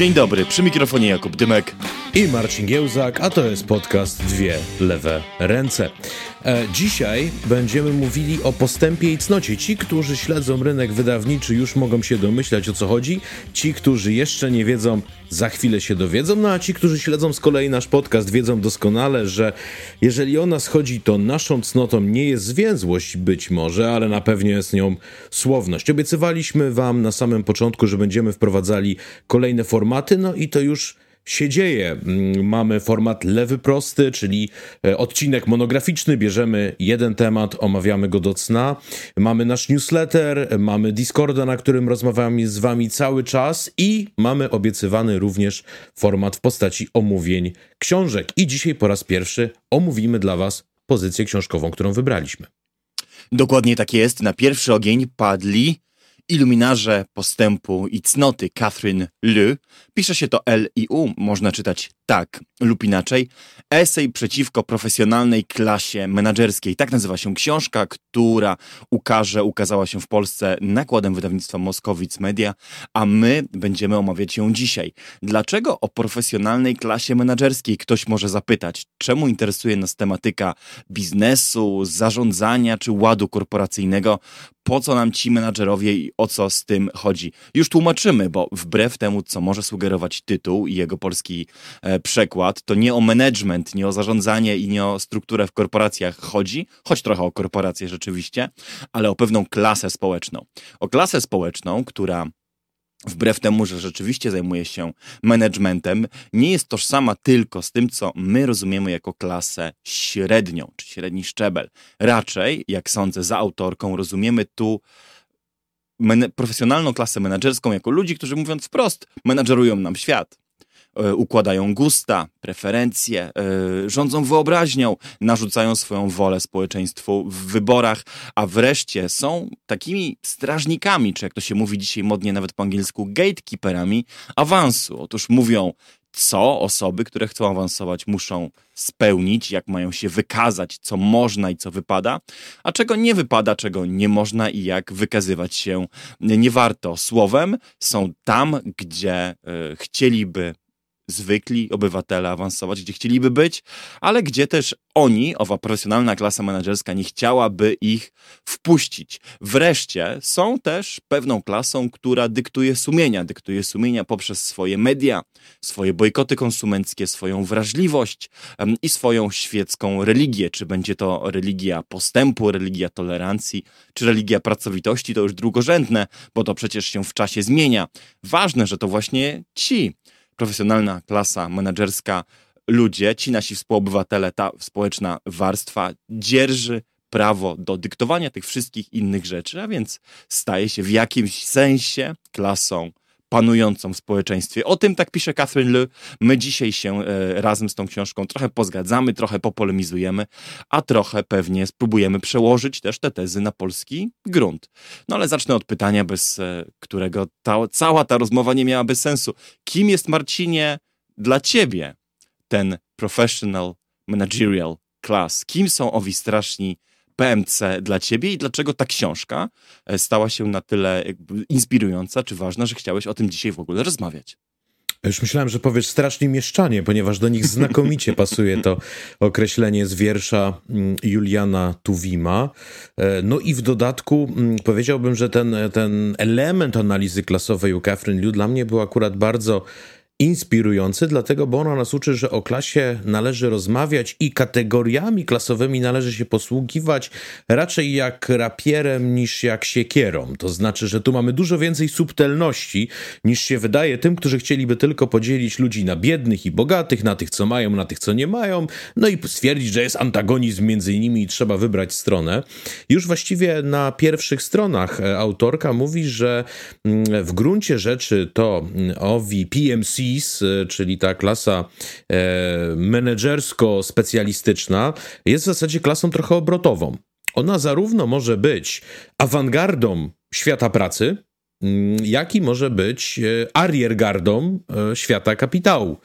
Dzień dobry, przy mikrofonie Jakub Dymek i Marcin Giełzak, a to jest podcast Dwie Lewe Ręce. E, dzisiaj będziemy mówili o postępie i cnocie. Ci, którzy śledzą rynek wydawniczy, już mogą się domyślać o co chodzi. Ci, którzy jeszcze nie wiedzą, za chwilę się dowiedzą. No a ci, którzy śledzą z kolei nasz podcast, wiedzą doskonale, że jeżeli o nas chodzi, to naszą cnotą nie jest zwięzłość być może, ale na pewno jest nią słowność. Obiecywaliśmy Wam na samym początku, że będziemy wprowadzali kolejne formaty, no i to już się dzieje. Mm, mamy format lewy prosty, czyli e, odcinek monograficzny, bierzemy jeden temat, omawiamy go do cna. Mamy nasz newsletter, mamy Discorda, na którym rozmawiamy z wami cały czas i mamy obiecywany również format w postaci omówień książek. I dzisiaj po raz pierwszy omówimy dla was pozycję książkową, którą wybraliśmy. Dokładnie tak jest. Na pierwszy ogień padli iluminarze postępu i cnoty Catherine Le, pisze się to L i U, można czytać tak lub inaczej, esej przeciwko profesjonalnej klasie menedżerskiej. Tak nazywa się książka, która ukaże, ukazała się w Polsce nakładem wydawnictwa Moskowic Media, a my będziemy omawiać ją dzisiaj. Dlaczego o profesjonalnej klasie menedżerskiej ktoś może zapytać? Czemu interesuje nas tematyka biznesu, zarządzania czy ładu korporacyjnego? Po co nam ci menadżerowie i o co z tym chodzi? Już tłumaczymy, bo wbrew temu, co może sugerować tytuł i jego polski e, przekład, to nie o management, nie o zarządzanie i nie o strukturę w korporacjach chodzi, choć trochę o korporacje rzeczywiście, ale o pewną klasę społeczną. O klasę społeczną, która wbrew temu, że rzeczywiście zajmuje się managementem, nie jest tożsama tylko z tym, co my rozumiemy jako klasę średnią, czy średni szczebel. Raczej, jak sądzę, za autorką rozumiemy tu profesjonalną klasę menedżerską jako ludzi, którzy mówiąc wprost, menedżerują nam świat. E, układają gusta, preferencje, e, rządzą wyobraźnią, narzucają swoją wolę społeczeństwu w wyborach, a wreszcie są takimi strażnikami, czy jak to się mówi dzisiaj modnie nawet po angielsku, gatekeeperami awansu. Otóż mówią, co osoby, które chcą awansować, muszą spełnić, jak mają się wykazać, co można i co wypada, a czego nie wypada, czego nie można i jak wykazywać się nie warto. Słowem są tam, gdzie y, chcieliby zwykli obywatele awansować, gdzie chcieliby być, ale gdzie też oni, owa profesjonalna klasa menedżerska, nie chciałaby ich wpuścić. Wreszcie są też pewną klasą, która dyktuje sumienia, dyktuje sumienia poprzez swoje media, swoje bojkoty konsumenckie, swoją wrażliwość i swoją świecką religię. Czy będzie to religia postępu, religia tolerancji, czy religia pracowitości, to już drugorzędne, bo to przecież się w czasie zmienia. Ważne, że to właśnie ci profesjonalna klasa menedżerska, ludzie, ci nasi współobywatele, ta społeczna warstwa dzierży prawo do dyktowania tych wszystkich innych rzeczy, a więc staje się w jakimś sensie klasą panującą w społeczeństwie. O tym tak pisze Catherine Le. My dzisiaj się e, razem z tą książką trochę pozgadzamy, trochę popolemizujemy, a trochę pewnie spróbujemy przełożyć też te tezy na polski grunt. No ale zacznę od pytania, bez e, którego ta, cała ta rozmowa nie miałaby sensu. Kim jest Marcinie dla ciebie ten professional managerial class? Kim są owi straszni PMC dla ciebie i dlaczego ta książka e, stała się na tyle inspirująca czy ważna, że chciałeś o tym dzisiaj w ogóle rozmawiać? Już myślałem, że powiesz strasznie mieszczanie, ponieważ do nich znakomicie pasuje to określenie z wiersza mm, Juliana Tuwima. E, no i w dodatku mm, powiedziałbym, że ten, ten element analizy klasowej u Catherine Liu dla mnie był akurat bardzo inspirujący, dlatego, bo ona nas uczy, że o klasie należy rozmawiać i kategoriami klasowymi należy się posługiwać raczej jak rapierem niż jak siekierą. To znaczy, że tu mamy dużo więcej subtelności niż się wydaje tym, którzy chcieliby tylko podzielić ludzi na biednych i bogatych, na tych, co mają, na tych, co nie mają, no i stwierdzić, że jest antagonizm między nimi i trzeba wybrać stronę. Już właściwie na pierwszych stronach e, autorka mówi, że mm, w gruncie rzeczy to mm, owi PMC E, czyli ta klasa e, menedżersko-specjalistyczna, jest w zasadzie klasą trochę obrotową. Ona zarówno może być awangardą świata pracy, mm, jaki może być ariergardą świata kapitału.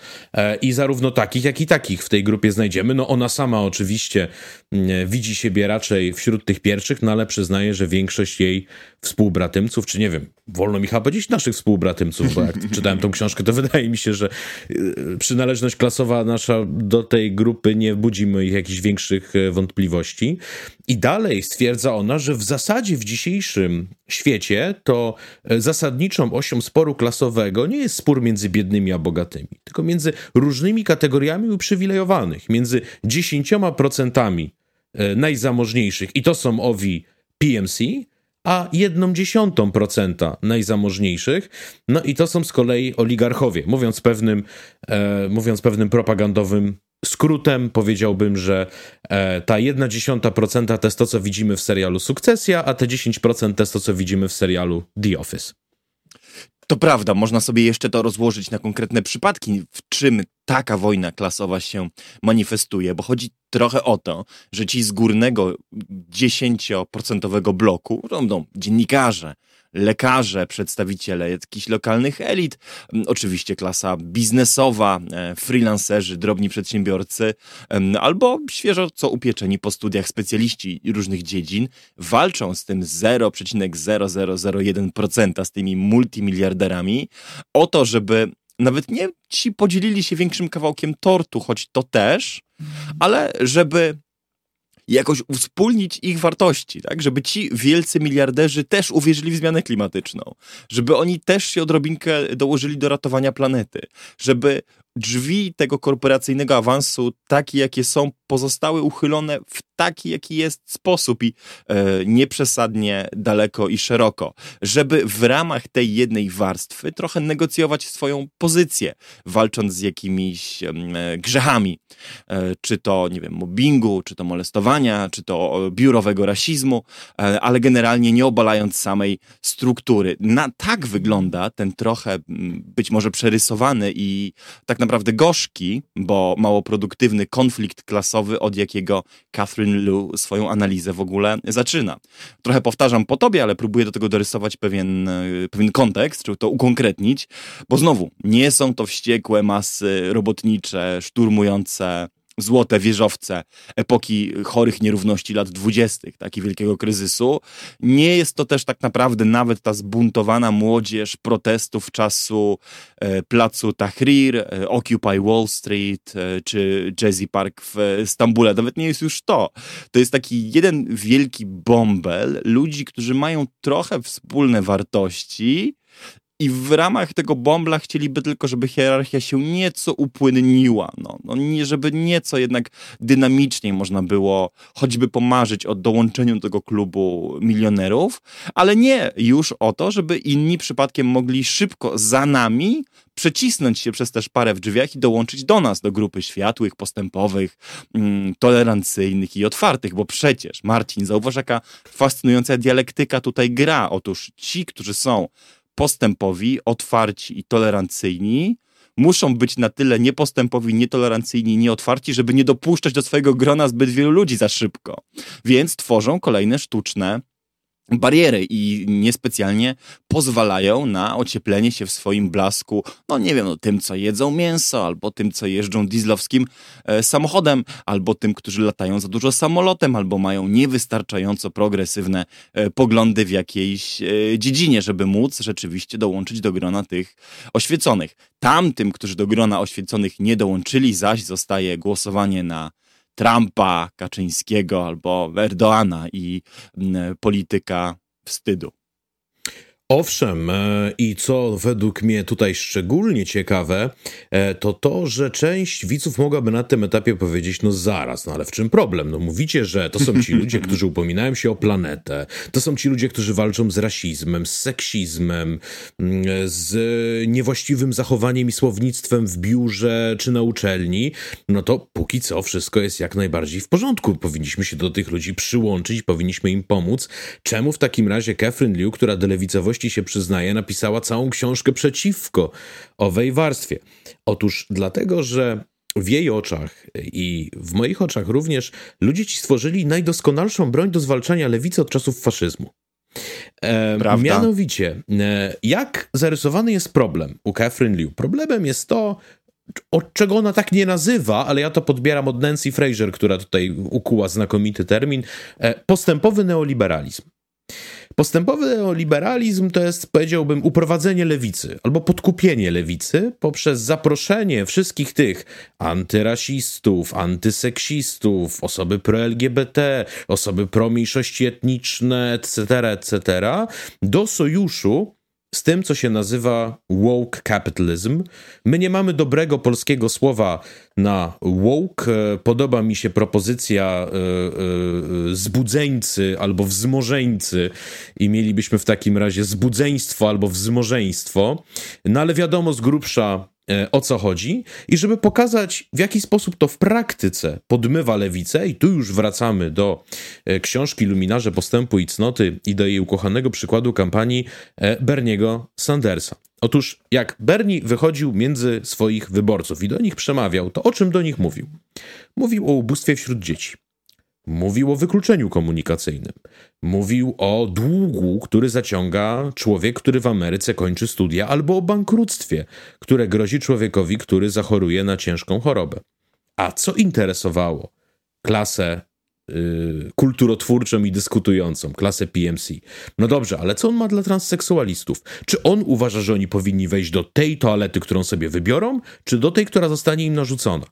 I zarówno takich, jak i takich w tej grupie znajdziemy. No ona sama oczywiście mm, widzi siebie raczej wśród tych pierwszych, no ale przyznaje, że większość jej współbratymców, czy nie wiem, wolno mi chyba powiedzieć naszych współbratymców, bo jak czytałem tą książkę, to wydaje mi się, że przynależność klasowa nasza do tej grupy nie budzi moich jakichś większych wątpliwości. I dalej stwierdza ona, że w zasadzie w dzisiejszym świecie to e, zasadniczą osią sporu klasowego nie jest spór między biednymi a bogatymi, tylko między różnymi kategoriami uprzywilejowanych, między 10% e, najzamożniejszych, i to są owi PMC, a jedną dziesiątą procenta najzamożniejszych. No i to są z kolei oligarchowie. Mówiąc pewnym, e, mówiąc pewnym propagandowym skrótem powiedziałbym, że e, ta jedna dziesiąta procenta to jest to, co widzimy w serialu Sukcesja, a te 10% to jest to, co widzimy w serialu The Office. To prawda, można sobie jeszcze to rozłożyć na konkretne przypadki, w czym taka wojna klasowa się manifestuje, bo chodzi trochę o to, że ci z górnego 10% bloku, no, dziennikarze, lekarze, przedstawiciele jakichś lokalnych elit, oczywiście klasa biznesowa, e, freelancerzy, drobni przedsiębiorcy, albo świeżo co upieczeni po studiach specjaliści różnych dziedzin, walczą z tym 0,0001% z tymi multimiliarderami o to, żeby nawet nie ci podzielili się większym kawałkiem tortu, choć to też, ale żeby jakoś uwspólnić ich wartości, tak? Żeby ci wielcy miliarderzy też uwierzyli w zmianę klimatyczną, żeby oni też się odrobinkę dołożyli do ratowania planety, żeby drzwi tego korporacyjnego awansu, takie jakie są, pozostały uchylone w taki, jaki jest sposób i e, nieprzesadnie daleko i szeroko, żeby w ramach tej jednej warstwy trochę negocjować swoją pozycję, walcząc z jakimiś e, grzechami, e, czy to, nie wiem, mobbingu, czy to molestowania, czy to biurowego rasizmu, e, ale generalnie nie obalając samej struktury. Na tak wygląda ten trochę być może przerysowany i tak naprawdę gorzki, bo mało produktywny konflikt klasowy, od jakiego Catherine Liu swoją analizę w ogóle zaczyna. Trochę powtarzam po tobie, ale próbuję do tego dorysować pewien, e, pewien kontekst, żeby to ukonkretnić, bo znowu, nie są to wściekłe masy robotnicze, szturmujące złote wieżowce epoki chorych nierówności lat dwudziestych, taki wielkiego kryzysu. Nie jest to też tak naprawdę nawet ta zbuntowana młodzież protestów czasu e, placu Tahrir, e, Occupy Wall Street e, czy Jazzy Park w Stambule. Nawet nie jest już to. To jest taki jeden wielki bąbel ludzi, którzy mają trochę wspólne wartości, i w ramach tego bombla chcieliby tylko, żeby hierarchia się nieco upłynniła. No, no nie, żeby nieco jednak dynamiczniej można było choćby pomarzyć o dołączeniu do tego klubu milionerów, ale nie już o to, żeby inni przypadkiem mogli szybko za nami przecisnąć się przez też parę w drzwiach i dołączyć do nas, do grupy światłych, postępowych, mm, tolerancyjnych i otwartych, bo przecież, Marcin, zauważ jaka fascynująca dialektyka tutaj gra. Otóż ci, którzy są postępowi, otwarci i tolerancyjni, muszą być na tyle niepostępowi, nietolerancyjni, nieotwarci, żeby nie dopuszczać do swojego grona zbyt wielu ludzi za szybko. Więc tworzą kolejne sztuczne bariery i niespecjalnie pozwalają na ocieplenie się w swoim blasku, no nie wiem, no, tym, co jedzą mięso, albo tym, co jeżdżą dieslowskim e, samochodem, albo tym, którzy latają za dużo samolotem, albo mają niewystarczająco progresywne e, poglądy w jakiejś e, dziedzinie, żeby móc rzeczywiście dołączyć do grona tych oświeconych. Tamtym, którzy do grona oświeconych nie dołączyli, zaś zostaje głosowanie na Trumpa, Kaczyńskiego albo Erdoana i mm, polityka wstydu. Owszem, e, i co według mnie tutaj szczególnie ciekawe, e, to to, że część widzów mogłaby na tym etapie powiedzieć, no zaraz, no ale w czym problem? No mówicie, że to są ci ludzie, którzy upominają się o planetę, to są ci ludzie, którzy walczą z rasizmem, z seksizmem, mm, z niewłaściwym zachowaniem i słownictwem w biurze czy na uczelni, no to póki co wszystko jest jak najbardziej w porządku. Powinniśmy się do tych ludzi przyłączyć, powinniśmy im pomóc. Czemu w takim razie Catherine Liu, która do lewicowości się przyznaje, napisała całą książkę przeciwko owej warstwie. Otóż dlatego, że w jej oczach i w moich oczach również ludzie ci stworzyli najdoskonalszą broń do zwalczania lewicy od czasów faszyzmu. E, mianowicie, e, jak zarysowany jest problem u Catherine Liu? Problemem jest to, od czego ona tak nie nazywa, ale ja to podbieram od Nancy Fraser, która tutaj ukuła znakomity termin, e, postępowy neoliberalizm. Postępowy neoliberalizm to jest, powiedziałbym, uprowadzenie lewicy albo podkupienie lewicy poprzez zaproszenie wszystkich tych antyrasistów, antyseksistów, osoby pro-LGBT, osoby pro-mniejszości etniczne, etc., etc., do sojuszu z tym, co się nazywa woke capitalism. My nie mamy dobrego polskiego słowa na woke. E, Podoba mi się propozycja y, zbudzeńcy albo wzmożeńcy i mielibyśmy w takim razie zbudzeństwo albo wzmożeństwo. No ale wiadomo z grubsza o co chodzi i żeby pokazać, w jaki sposób to w praktyce podmywa lewicę, i tu już wracamy do e, książki Luminarze Postępu i Cnoty i do jej ukochanego przykładu kampanii e, Berniego Sandersa. Otóż, jak Bernie wychodził między swoich wyborców i do nich przemawiał, to o czym do nich mówił? Mówił o ubóstwie wśród dzieci. Mówił o wykluczeniu komunikacyjnym. Mówił o długu, który zaciąga człowiek, który w Ameryce kończy studia, albo o bankructwie, które grozi człowiekowi, który zachoruje na ciężką chorobę. A co interesowało klasę kulturotwórczą i dyskutującą, klasę PMC? No dobrze, ale co on ma dla transseksualistów? Czy on uważa, że oni powinni wejść do tej toalety, którą sobie wybiorą, czy do tej, która zostanie im narzucona?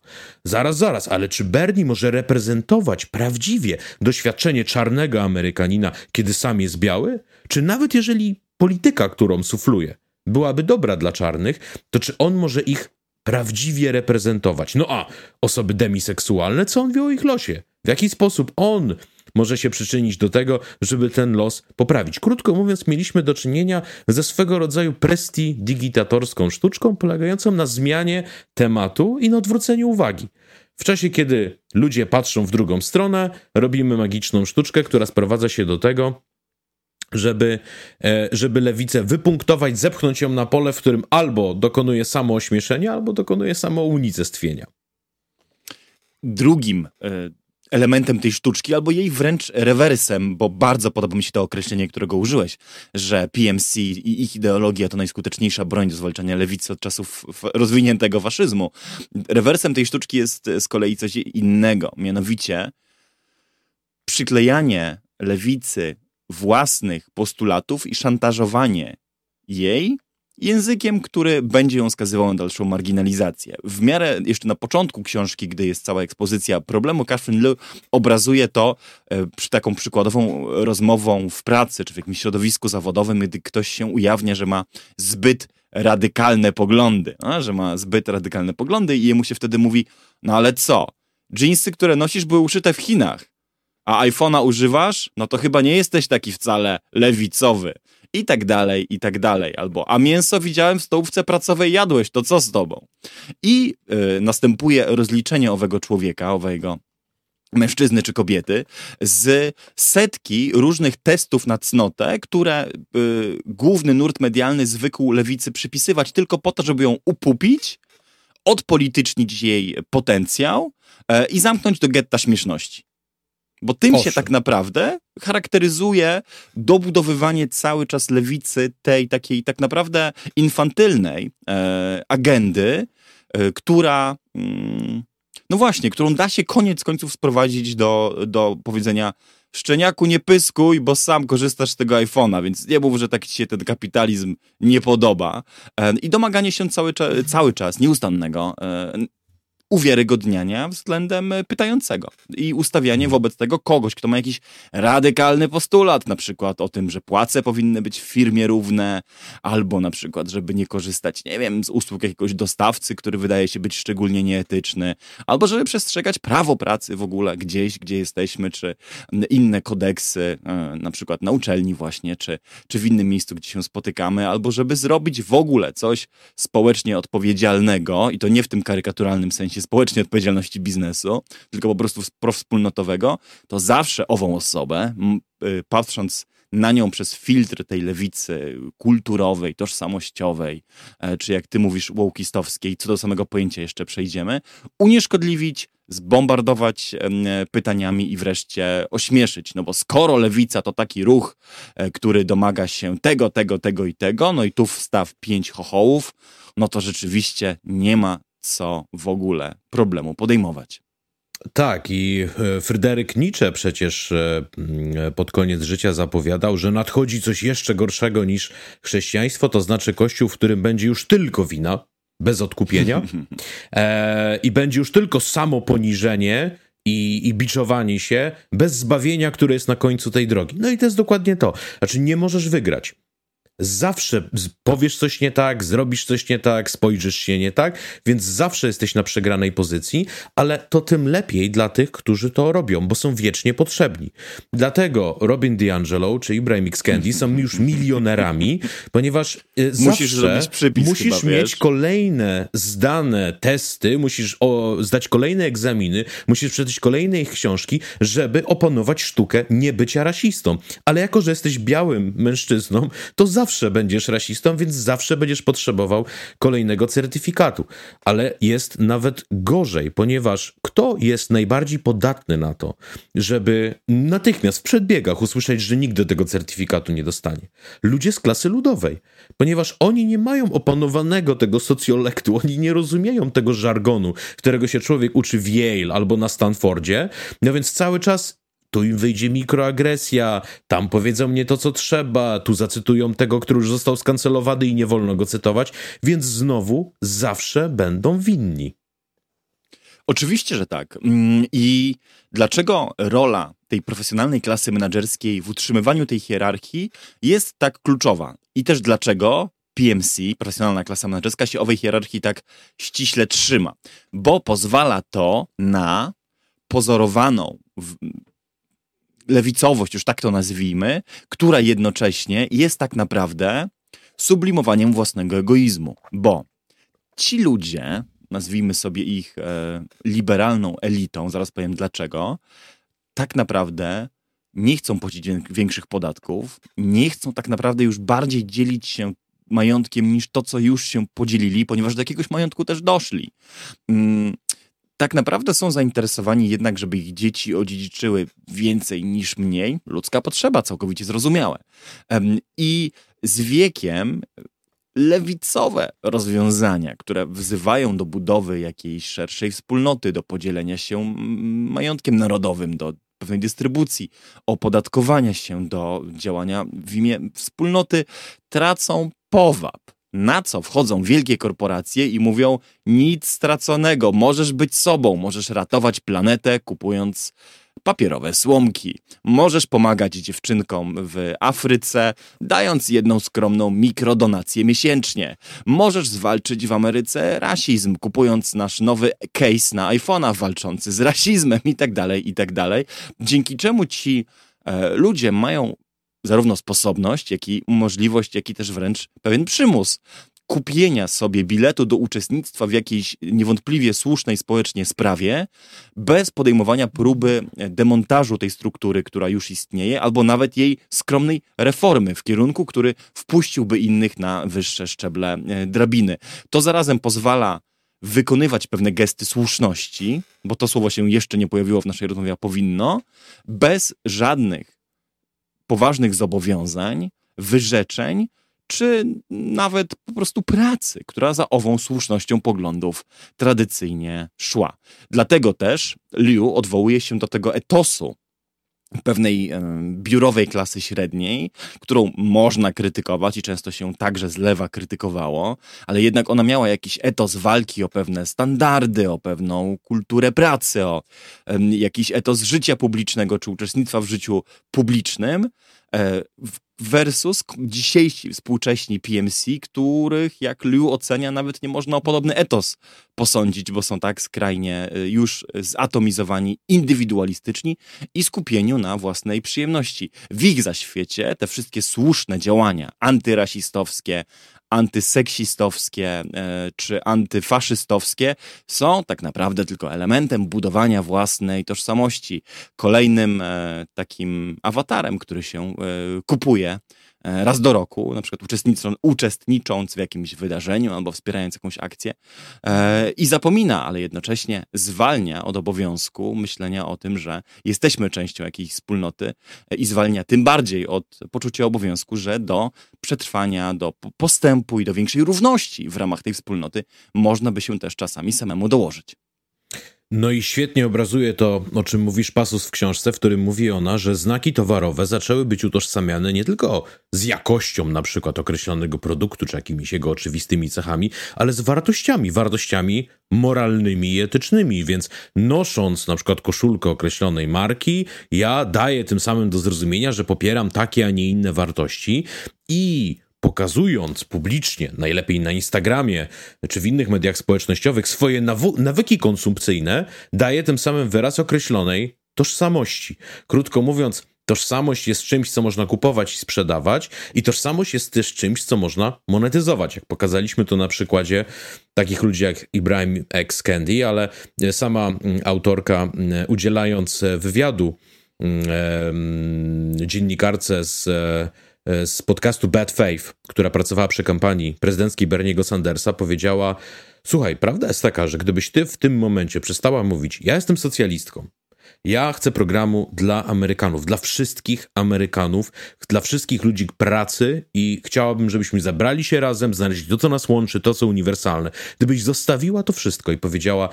Zaraz, zaraz, ale czy Bernie może reprezentować prawdziwie doświadczenie czarnego Amerykanina, kiedy sam jest biały? Czy nawet jeżeli polityka, którą sufluje, byłaby dobra dla czarnych, to czy on może ich prawdziwie reprezentować? No a osoby demiseksualne, co on wie o ich losie? W jaki sposób on może się przyczynić do tego, żeby ten los poprawić. Krótko mówiąc, mieliśmy do czynienia ze swego rodzaju prestidigitatorską sztuczką polegającą na zmianie tematu i na odwróceniu uwagi. W czasie, kiedy ludzie patrzą w drugą stronę, robimy magiczną sztuczkę, która sprowadza się do tego, żeby, e, żeby lewicę wypunktować, zepchnąć ją na pole, w którym albo dokonuje samoośmieszenia, albo dokonuje samounicestwienia. Drugim e, elementem tej sztuczki, albo jej wręcz rewersem, bo bardzo podoba mi się to określenie, którego użyłeś, że PMC i ich ideologia to najskuteczniejsza broń do zwalczania lewicy od czasów rozwiniętego faszyzmu. Rewersem tej sztuczki jest z kolei coś innego, mianowicie przyklejanie lewicy własnych postulatów i szantażowanie jej językiem, który będzie ją skazywał na dalszą marginalizację. W miarę jeszcze na początku książki, gdy jest cała ekspozycja problemu, Catherine Liu obrazuje to e, przy taką przykładową rozmową w pracy, czy w jakimś środowisku zawodowym, gdy ktoś się ujawnia, że ma zbyt radykalne poglądy, a, że ma zbyt radykalne poglądy i jemu się wtedy mówi, no ale co? Dżinsy, które nosisz, były uszyte w Chinach, a iPhone'a używasz? No to chyba nie jesteś taki wcale lewicowy i tak dalej, i tak dalej. Albo, a mięso widziałem w stołówce pracowej, jadłeś, to co z tobą? I y, następuje rozliczenie owego człowieka, owego mężczyzny czy kobiety, z setki różnych testów na cnotę, które y, główny nurt medialny zwykł lewicy przypisywać tylko po to, żeby ją upupić, odpolitycznić jej potencjał y, i zamknąć do getta śmieszności. Bo tym się tak naprawdę charakteryzuje dobudowywanie cały czas lewicy tej takiej tak naprawdę infantylnej e, agendy, e, która, mm, no właśnie, którą da się koniec końców sprowadzić do, do powiedzenia szczeniaku nie pyskuj, bo sam korzystasz z tego iPhone'a, więc nie mów, że tak ci się ten kapitalizm nie podoba. E, I domaganie się cały, cały czas nieustannego e, uwiarygodniania względem e, pytającego i ustawianie wobec tego kogoś, kto ma jakiś radykalny postulat, na przykład o tym, że płace powinny być w firmie równe, albo na przykład, żeby nie korzystać, nie wiem, z usług jakiegoś dostawcy, który wydaje się być szczególnie nieetyczny, albo żeby przestrzegać prawo pracy w ogóle gdzieś, gdzie jesteśmy, czy inne kodeksy, e, na przykład na uczelni właśnie, czy, czy w innym miejscu, gdzie się spotykamy, albo żeby zrobić w ogóle coś społecznie odpowiedzialnego i to nie w tym karykaturalnym sensie społecznie odpowiedzialności biznesu, tylko po prostu wspólnotowego, to zawsze ową osobę, y, patrząc na nią przez filtr tej lewicy kulturowej, tożsamościowej, e, czy jak ty mówisz, wołkistowskiej, co do samego pojęcia jeszcze przejdziemy, unieszkodliwić, zbombardować pytaniami i wreszcie ośmieszyć. No bo skoro lewica to taki ruch, e, który domaga się tego, tego, tego i tego, no i tu wstaw pięć chochołów, no to rzeczywiście nie ma co w ogóle problemu podejmować. Tak, i e, Fryderyk Nietzsche przecież e, pod koniec życia zapowiadał, że nadchodzi coś jeszcze gorszego niż chrześcijaństwo, to znaczy kościół, w którym będzie już tylko wina, bez odkupienia, e, i będzie już tylko samo poniżenie i, i biczowanie się, bez zbawienia, które jest na końcu tej drogi. No i to jest dokładnie to. Znaczy, nie możesz wygrać. Zawsze powiesz coś nie tak, zrobisz coś nie tak, spojrzysz się nie tak, więc zawsze jesteś na przegranej pozycji, ale to tym lepiej dla tych, którzy to robią, bo są wiecznie potrzebni. Dlatego Robin DiAngelo czy Ibrahim X Candy są już milionerami, ponieważ e, musisz zawsze przypis, musisz chyba, mieć kolejne zdane testy, musisz o, zdać kolejne egzaminy, musisz przeczytać kolejne ich książki, żeby opanować sztukę niebycia rasistą. Ale jako, że jesteś białym mężczyzną, to zawsze zawsze będziesz rasistą, więc zawsze będziesz potrzebował kolejnego certyfikatu. Ale jest nawet gorzej, ponieważ kto jest najbardziej podatny na to, żeby natychmiast w przedbiegach usłyszeć, że nigdy tego certyfikatu nie dostanie? Ludzie z klasy ludowej, ponieważ oni nie mają opanowanego tego socjolektu, oni nie rozumieją tego żargonu, którego się człowiek uczy w Yale albo na Stanfordzie, no więc cały czas tu im wyjdzie mikroagresja, tam powiedzą mnie to, co trzeba, tu zacytują tego, który już został skancelowany i nie wolno go cytować, więc znowu zawsze będą winni. Oczywiście, że tak. Mm, I dlaczego rola tej profesjonalnej klasy menedżerskiej w utrzymywaniu tej hierarchii jest tak kluczowa? I też dlaczego PMC, profesjonalna klasa menedżerska, się owej hierarchii tak ściśle trzyma? Bo pozwala to na pozorowaną lewicowość, już tak to nazwijmy, która jednocześnie jest tak naprawdę sublimowaniem własnego egoizmu, bo ci ludzie, nazwijmy sobie ich e, liberalną elitą, zaraz powiem dlaczego, tak naprawdę nie chcą płacić większych podatków, nie chcą tak naprawdę już bardziej dzielić się majątkiem niż to, co już się podzielili, ponieważ do jakiegoś majątku też doszli. Mm, tak naprawdę są zainteresowani jednak, żeby ich dzieci odziedziczyły więcej niż mniej. Ludzka potrzeba, całkowicie zrozumiałe. I z wiekiem lewicowe rozwiązania, które wzywają do budowy jakiejś szerszej wspólnoty, do podzielenia się majątkiem narodowym, do pewnej dystrybucji, opodatkowania się, do działania w imię wspólnoty, tracą powab. Na co wchodzą wielkie korporacje i mówią: nic straconego, możesz być sobą, możesz ratować planetę kupując papierowe słomki. Możesz pomagać dziewczynkom w Afryce, dając jedną skromną mikrodonację miesięcznie. Możesz zwalczyć w Ameryce rasizm, kupując nasz nowy case na iPhone'a walczący z rasizmem i tak dalej, i tak. Dzięki czemu ci e, ludzie mają zarówno sposobność, jak i możliwość, jak i też wręcz pewien przymus kupienia sobie biletu do uczestnictwa w jakiejś niewątpliwie słusznej społecznie sprawie, bez podejmowania próby demontażu tej struktury, która już istnieje, albo nawet jej skromnej reformy w kierunku, który wpuściłby innych na wyższe szczeble e, drabiny. To zarazem pozwala wykonywać pewne gesty słuszności, bo to słowo się jeszcze nie pojawiło w naszej rozmowie, a powinno, bez żadnych poważnych zobowiązań, wyrzeczeń, czy nawet po prostu pracy, która za ową słusznością poglądów tradycyjnie szła. Dlatego też Liu odwołuje się do tego etosu pewnej biurowej klasy średniej, którą można krytykować i często się także z lewa krytykowało, ale jednak ona miała jakiś etos walki o pewne standardy, o pewną kulturę pracy, o jakiś etos życia publicznego czy uczestnictwa w życiu publicznym, e, versus dzisiejsi współcześni PMC, których jak Liu ocenia nawet nie można o podobny etos posądzić, bo są tak skrajnie y, już zatomizowani, indywidualistyczni i skupieniu na własnej przyjemności. W ich zaświecie te wszystkie słuszne działania antyrasistowskie, antyseksistowskie e, czy antyfaszystowskie są tak naprawdę tylko elementem budowania własnej tożsamości. Kolejnym e, takim awatarem, który się e, kupuje raz do roku, na przykład uczestnicząc, uczestnicząc w jakimś wydarzeniu albo wspierając jakąś akcję e, i zapomina, ale jednocześnie zwalnia od obowiązku myślenia o tym, że jesteśmy częścią jakiejś wspólnoty e, i zwalnia tym bardziej od poczucia obowiązku, że do przetrwania, do postępu i do większej równości w ramach tej wspólnoty można by się też czasami samemu dołożyć. No i świetnie obrazuje to, o czym mówisz pasus w książce, w którym mówi ona, że znaki towarowe zaczęły być utożsamiane nie tylko z jakością na przykład określonego produktu, czy jakimiś jego oczywistymi cechami, ale z wartościami, wartościami moralnymi i etycznymi, więc nosząc na przykład koszulkę określonej marki, ja daję tym samym do zrozumienia, że popieram takie, a nie inne wartości i pokazując publicznie, najlepiej na Instagramie czy w innych mediach społecznościowych, swoje nawyki konsumpcyjne, daje tym samym wyraz określonej tożsamości. Krótko mówiąc, Tożsamość jest czymś, co można kupować i sprzedawać, i tożsamość jest też czymś, co można monetyzować. Jak pokazaliśmy to na przykładzie takich ludzi jak Ibrahim X. Candy, ale sama mm, autorka, mm, udzielając wywiadu mm, dziennikarce z z podcastu Bad Faith, która pracowała przy kampanii prezydenckiej Berniego Sandersa, powiedziała: Słuchaj, prawda jest taka, że gdybyś ty w tym momencie przestała mówić, ja jestem socjalistką, ja chcę programu dla Amerykanów, dla wszystkich Amerykanów, dla wszystkich ludzi pracy i chciałabym, żebyśmy zabrali się razem, znaleźli to, co nas łączy, to, co uniwersalne. Gdybyś zostawiła to wszystko i powiedziała,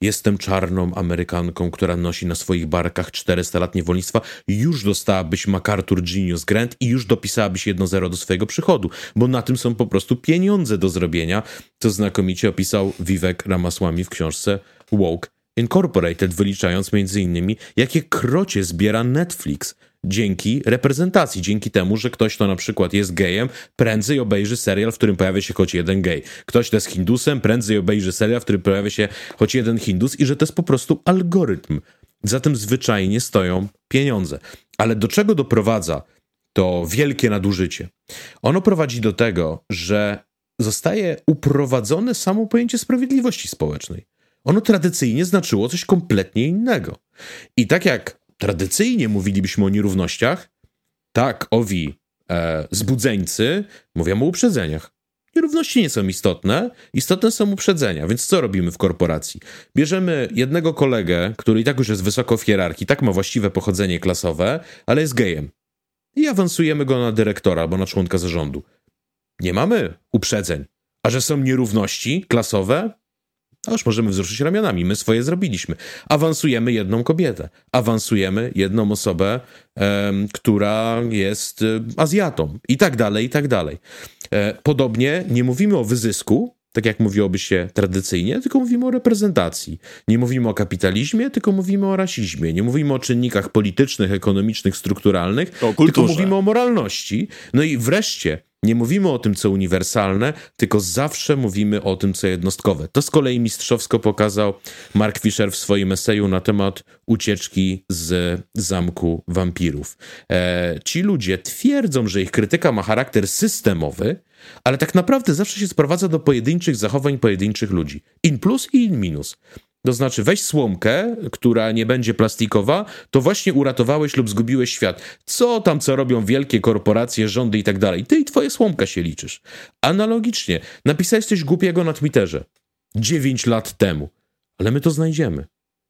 Jestem czarną Amerykanką, która nosi na swoich barkach 400 lat niewolnictwa. Już dostałabyś MacArthur Genius Grant i już dopisałabyś jedno zero do swojego przychodu, bo na tym są po prostu pieniądze do zrobienia, co znakomicie opisał Vivek Ramaswamy w książce Woke Incorporated, wyliczając innymi, jakie krocie zbiera Netflix dzięki reprezentacji, dzięki temu, że ktoś, kto na przykład jest gejem, prędzej obejrzy serial, w którym pojawia się choć jeden gej. Ktoś, kto jest hindusem, prędzej obejrzy serial, w którym pojawia się choć jeden hindus i że to jest po prostu algorytm. Za tym zwyczajnie stoją pieniądze. Ale do czego doprowadza to wielkie nadużycie? Ono prowadzi do tego, że zostaje uprowadzone samo pojęcie sprawiedliwości społecznej. Ono tradycyjnie znaczyło coś kompletnie innego. I tak jak tradycyjnie mówilibyśmy o nierównościach, tak owi e, zbudzeńcy mówią o uprzedzeniach. Nierówności nie są istotne, istotne są uprzedzenia. Więc co robimy w korporacji? Bierzemy jednego kolegę, który i tak już jest wysoko w hierarchii, tak ma właściwe pochodzenie klasowe, ale jest gejem. I awansujemy go na dyrektora albo na członka zarządu. Nie mamy uprzedzeń. A że są nierówności klasowe, a już możemy wzruszyć ramionami. My swoje zrobiliśmy. Awansujemy jedną kobietę. Awansujemy jedną osobę, która jest e, Azjatą. I tak dalej, i tak dalej. E, podobnie nie mówimy o wyzysku, tak jak mówiłoby się tradycyjnie, tylko mówimy o reprezentacji. Nie mówimy o kapitalizmie, tylko mówimy o rasizmie. Nie mówimy o czynnikach politycznych, ekonomicznych, strukturalnych, tylko mówimy o moralności. No i wreszcie nie mówimy o tym, co uniwersalne, tylko zawsze mówimy o tym, co jednostkowe. To z kolei mistrzowsko pokazał Mark Fisher w swoim eseju na temat ucieczki z zamku wampirów. E, ci ludzie twierdzą, że ich krytyka ma charakter systemowy, ale tak naprawdę zawsze się sprowadza do pojedynczych zachowań pojedynczych ludzi. In plus i in minus. To znaczy, weź słomkę, która nie będzie plastikowa, to właśnie uratowałeś lub zgubiłeś świat. Co tam, co robią wielkie korporacje, rządy i tak dalej. Ty i twoja słomka się liczysz. Analogicznie, napisałeś coś głupiego na Twitterze. 9 lat temu. Ale my to znajdziemy.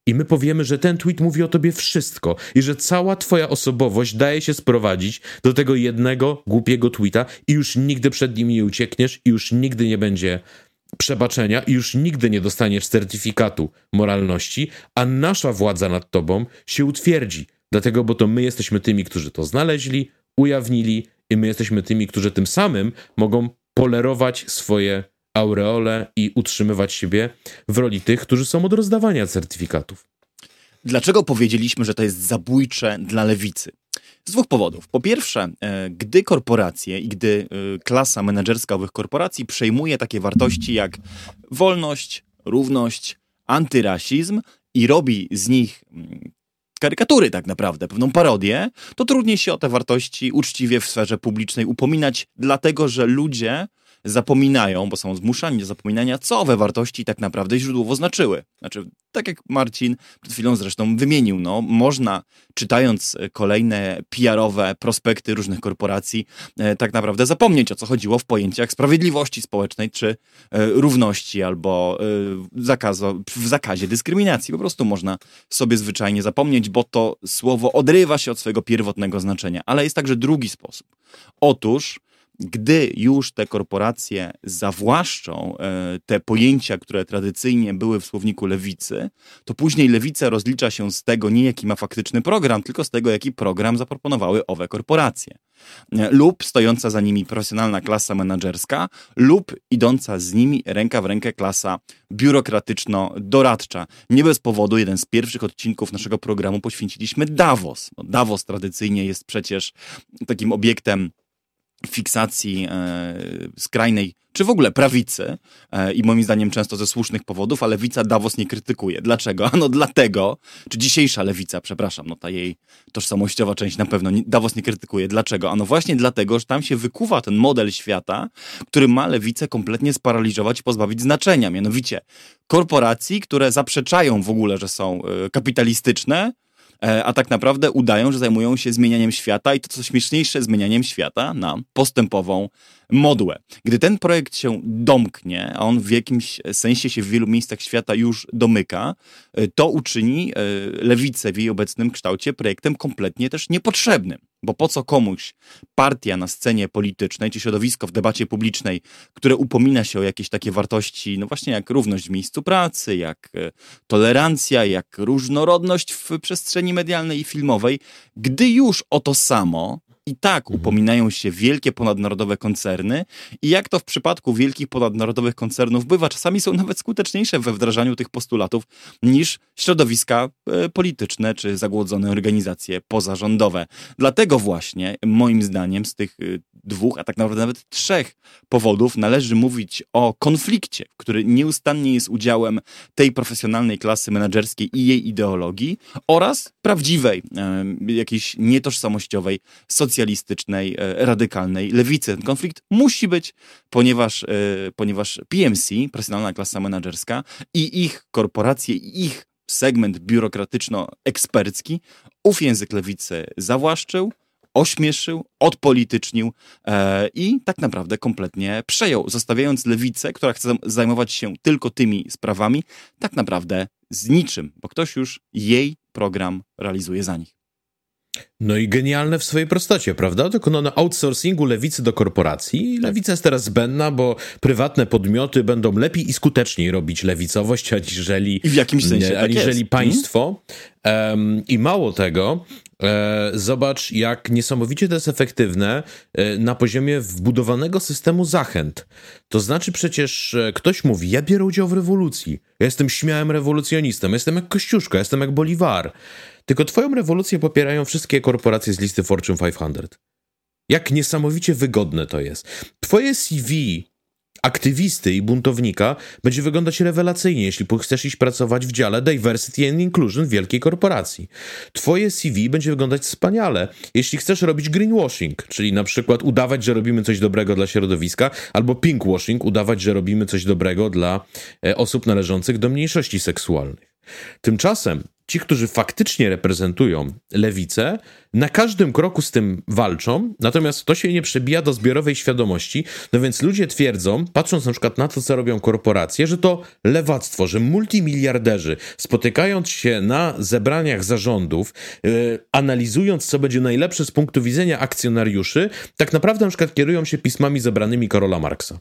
I my powiemy, że ten tweet mówi o tobie wszystko i że cała twoja osobowość daje się sprowadzić do tego jednego głupiego tweeta i już nigdy przed nim nie uciekniesz i już nigdy nie będzie przebaczenia i już nigdy nie dostaniesz certyfikatu moralności, a nasza władza nad tobą się utwierdzi. Dlatego, bo to my jesteśmy tymi, którzy to znaleźli, ujawnili i my jesteśmy tymi, którzy tym samym mogą polerować swoje aureole i utrzymywać siebie w roli tych, którzy są od rozdawania certyfikatów. Dlaczego powiedzieliśmy, że to jest zabójcze dla lewicy? Z dwóch powodów. Po pierwsze, e, gdy korporacje i gdy e, klasa menedżerska owych korporacji przejmuje takie wartości jak wolność, równość, antyrasizm i robi z nich mm, karykatury tak naprawdę, pewną parodię, to trudniej się o te wartości uczciwie w sferze publicznej upominać, dlatego że ludzie zapominają, bo są zmuszani do zapominania, co owe wartości tak naprawdę źródłowo znaczyły. Znaczy, tak jak Marcin przed chwilą zresztą wymienił, no, można czytając kolejne PR-owe prospekty różnych korporacji, e, tak naprawdę zapomnieć o co chodziło w pojęciach sprawiedliwości społecznej czy e, równości albo e, zakazu, w zakazie dyskryminacji. Po prostu można sobie zwyczajnie zapomnieć, bo to słowo odrywa się od swojego pierwotnego znaczenia. Ale jest także drugi sposób. Otóż gdy już te korporacje zawłaszczą e, te pojęcia, które tradycyjnie były w słowniku lewicy, to później lewica rozlicza się z tego nie jaki ma faktyczny program, tylko z tego jaki program zaproponowały owe korporacje. E, lub stojąca za nimi profesjonalna klasa menedżerska, lub idąca z nimi ręka w rękę klasa biurokratyczno-doradcza. Nie bez powodu jeden z pierwszych odcinków naszego programu poświęciliśmy Davos. Davos tradycyjnie jest przecież takim obiektem fiksacji e, skrajnej, czy w ogóle prawicy, e, i moim zdaniem często ze słusznych powodów, a lewica Davos nie krytykuje. Dlaczego? Ano dlatego, czy dzisiejsza lewica, przepraszam, no ta jej tożsamościowa część na pewno Davos nie krytykuje. Dlaczego? Ano właśnie dlatego, że tam się wykuwa ten model świata, który ma lewicę kompletnie sparaliżować i pozbawić znaczenia. Mianowicie korporacji, które zaprzeczają w ogóle, że są e, kapitalistyczne, a tak naprawdę udają, że zajmują się zmienianiem świata i to co śmieszniejsze, zmienianiem świata na postępową modłę. Gdy ten projekt się domknie, a on w jakimś sensie się w wielu miejscach świata już domyka, e, to uczyni e, lewicę w jej obecnym kształcie projektem kompletnie też niepotrzebnym. Bo po co komuś partia na scenie politycznej, czy środowisko w debacie publicznej, które upomina się o jakieś takie wartości, no właśnie jak równość w miejscu pracy, jak e, tolerancja, jak różnorodność w przestrzeni medialnej i filmowej, gdy już o to samo i tak mhm. upominają się wielkie ponadnarodowe koncerny i jak to w przypadku wielkich ponadnarodowych koncernów bywa, czasami są nawet skuteczniejsze we wdrażaniu tych postulatów niż środowiska e, polityczne czy zagłodzone organizacje pozarządowe. Dlatego właśnie, moim zdaniem, z tych e, dwóch, a tak naprawdę nawet trzech powodów należy mówić o konflikcie, który nieustannie jest udziałem tej profesjonalnej klasy menedżerskiej i jej ideologii oraz prawdziwej, jakiejś nietożsamościowej, socjalistycznej, e, radykalnej lewicy. Ten konflikt musi być, ponieważ, e, ponieważ PMC, profesjonalna klasa menedżerska i ich korporacje, i ich segment biurokratyczno-ekspercki ów język lewicy zawłaszczył, ośmieszył, odpolitycznił e, i tak naprawdę kompletnie przejął, zostawiając lewicę, która chce zajmować się tylko tymi sprawami, tak naprawdę z niczym, bo ktoś już jej program realizuje za nich. No i genialne w swojej prostocie, prawda? Dokonano outsourcingu lewicy do korporacji. Lewica jest teraz zbędna, bo prywatne podmioty będą lepiej i skuteczniej robić lewicowość, aniżeli, I w jakimś sensie tak aniżeli jest. państwo. Um, I mało tego, zobacz, jak niesamowicie to jest efektywne e, na poziomie wbudowanego systemu zachęt. To znaczy przecież e, ktoś mówi, ja biorę udział w rewolucji, ja jestem śmiałym rewolucjonistą, jestem jak Kościuszka, jestem jak Bolivar. Tylko twoją rewolucję popierają wszystkie korporacje z listy Fortune 500. Jak niesamowicie wygodne to jest. Twoje CV aktywisty i buntownika będzie wyglądać rewelacyjnie, jeśli chcesz iść pracować w dziale Diversity and Inclusion wielkiej korporacji. Twoje CV będzie wyglądać wspaniale, jeśli chcesz robić greenwashing, czyli na przykład udawać, że robimy coś dobrego dla środowiska, albo pinkwashing, udawać, że robimy coś dobrego dla e, osób należących do mniejszości seksualnych. Tymczasem ci, którzy faktycznie reprezentują lewicę, na każdym kroku z tym walczą, natomiast to się nie przebija do zbiorowej świadomości. No więc ludzie twierdzą, patrząc na przykład na to, co robią korporacje, że to lewactwo, że multimiliarderzy spotykając się na zebraniach zarządów, yy, analizując, co będzie najlepsze z punktu widzenia akcjonariuszy, tak naprawdę na przykład kierują się pismami zebranymi Karola Marksa.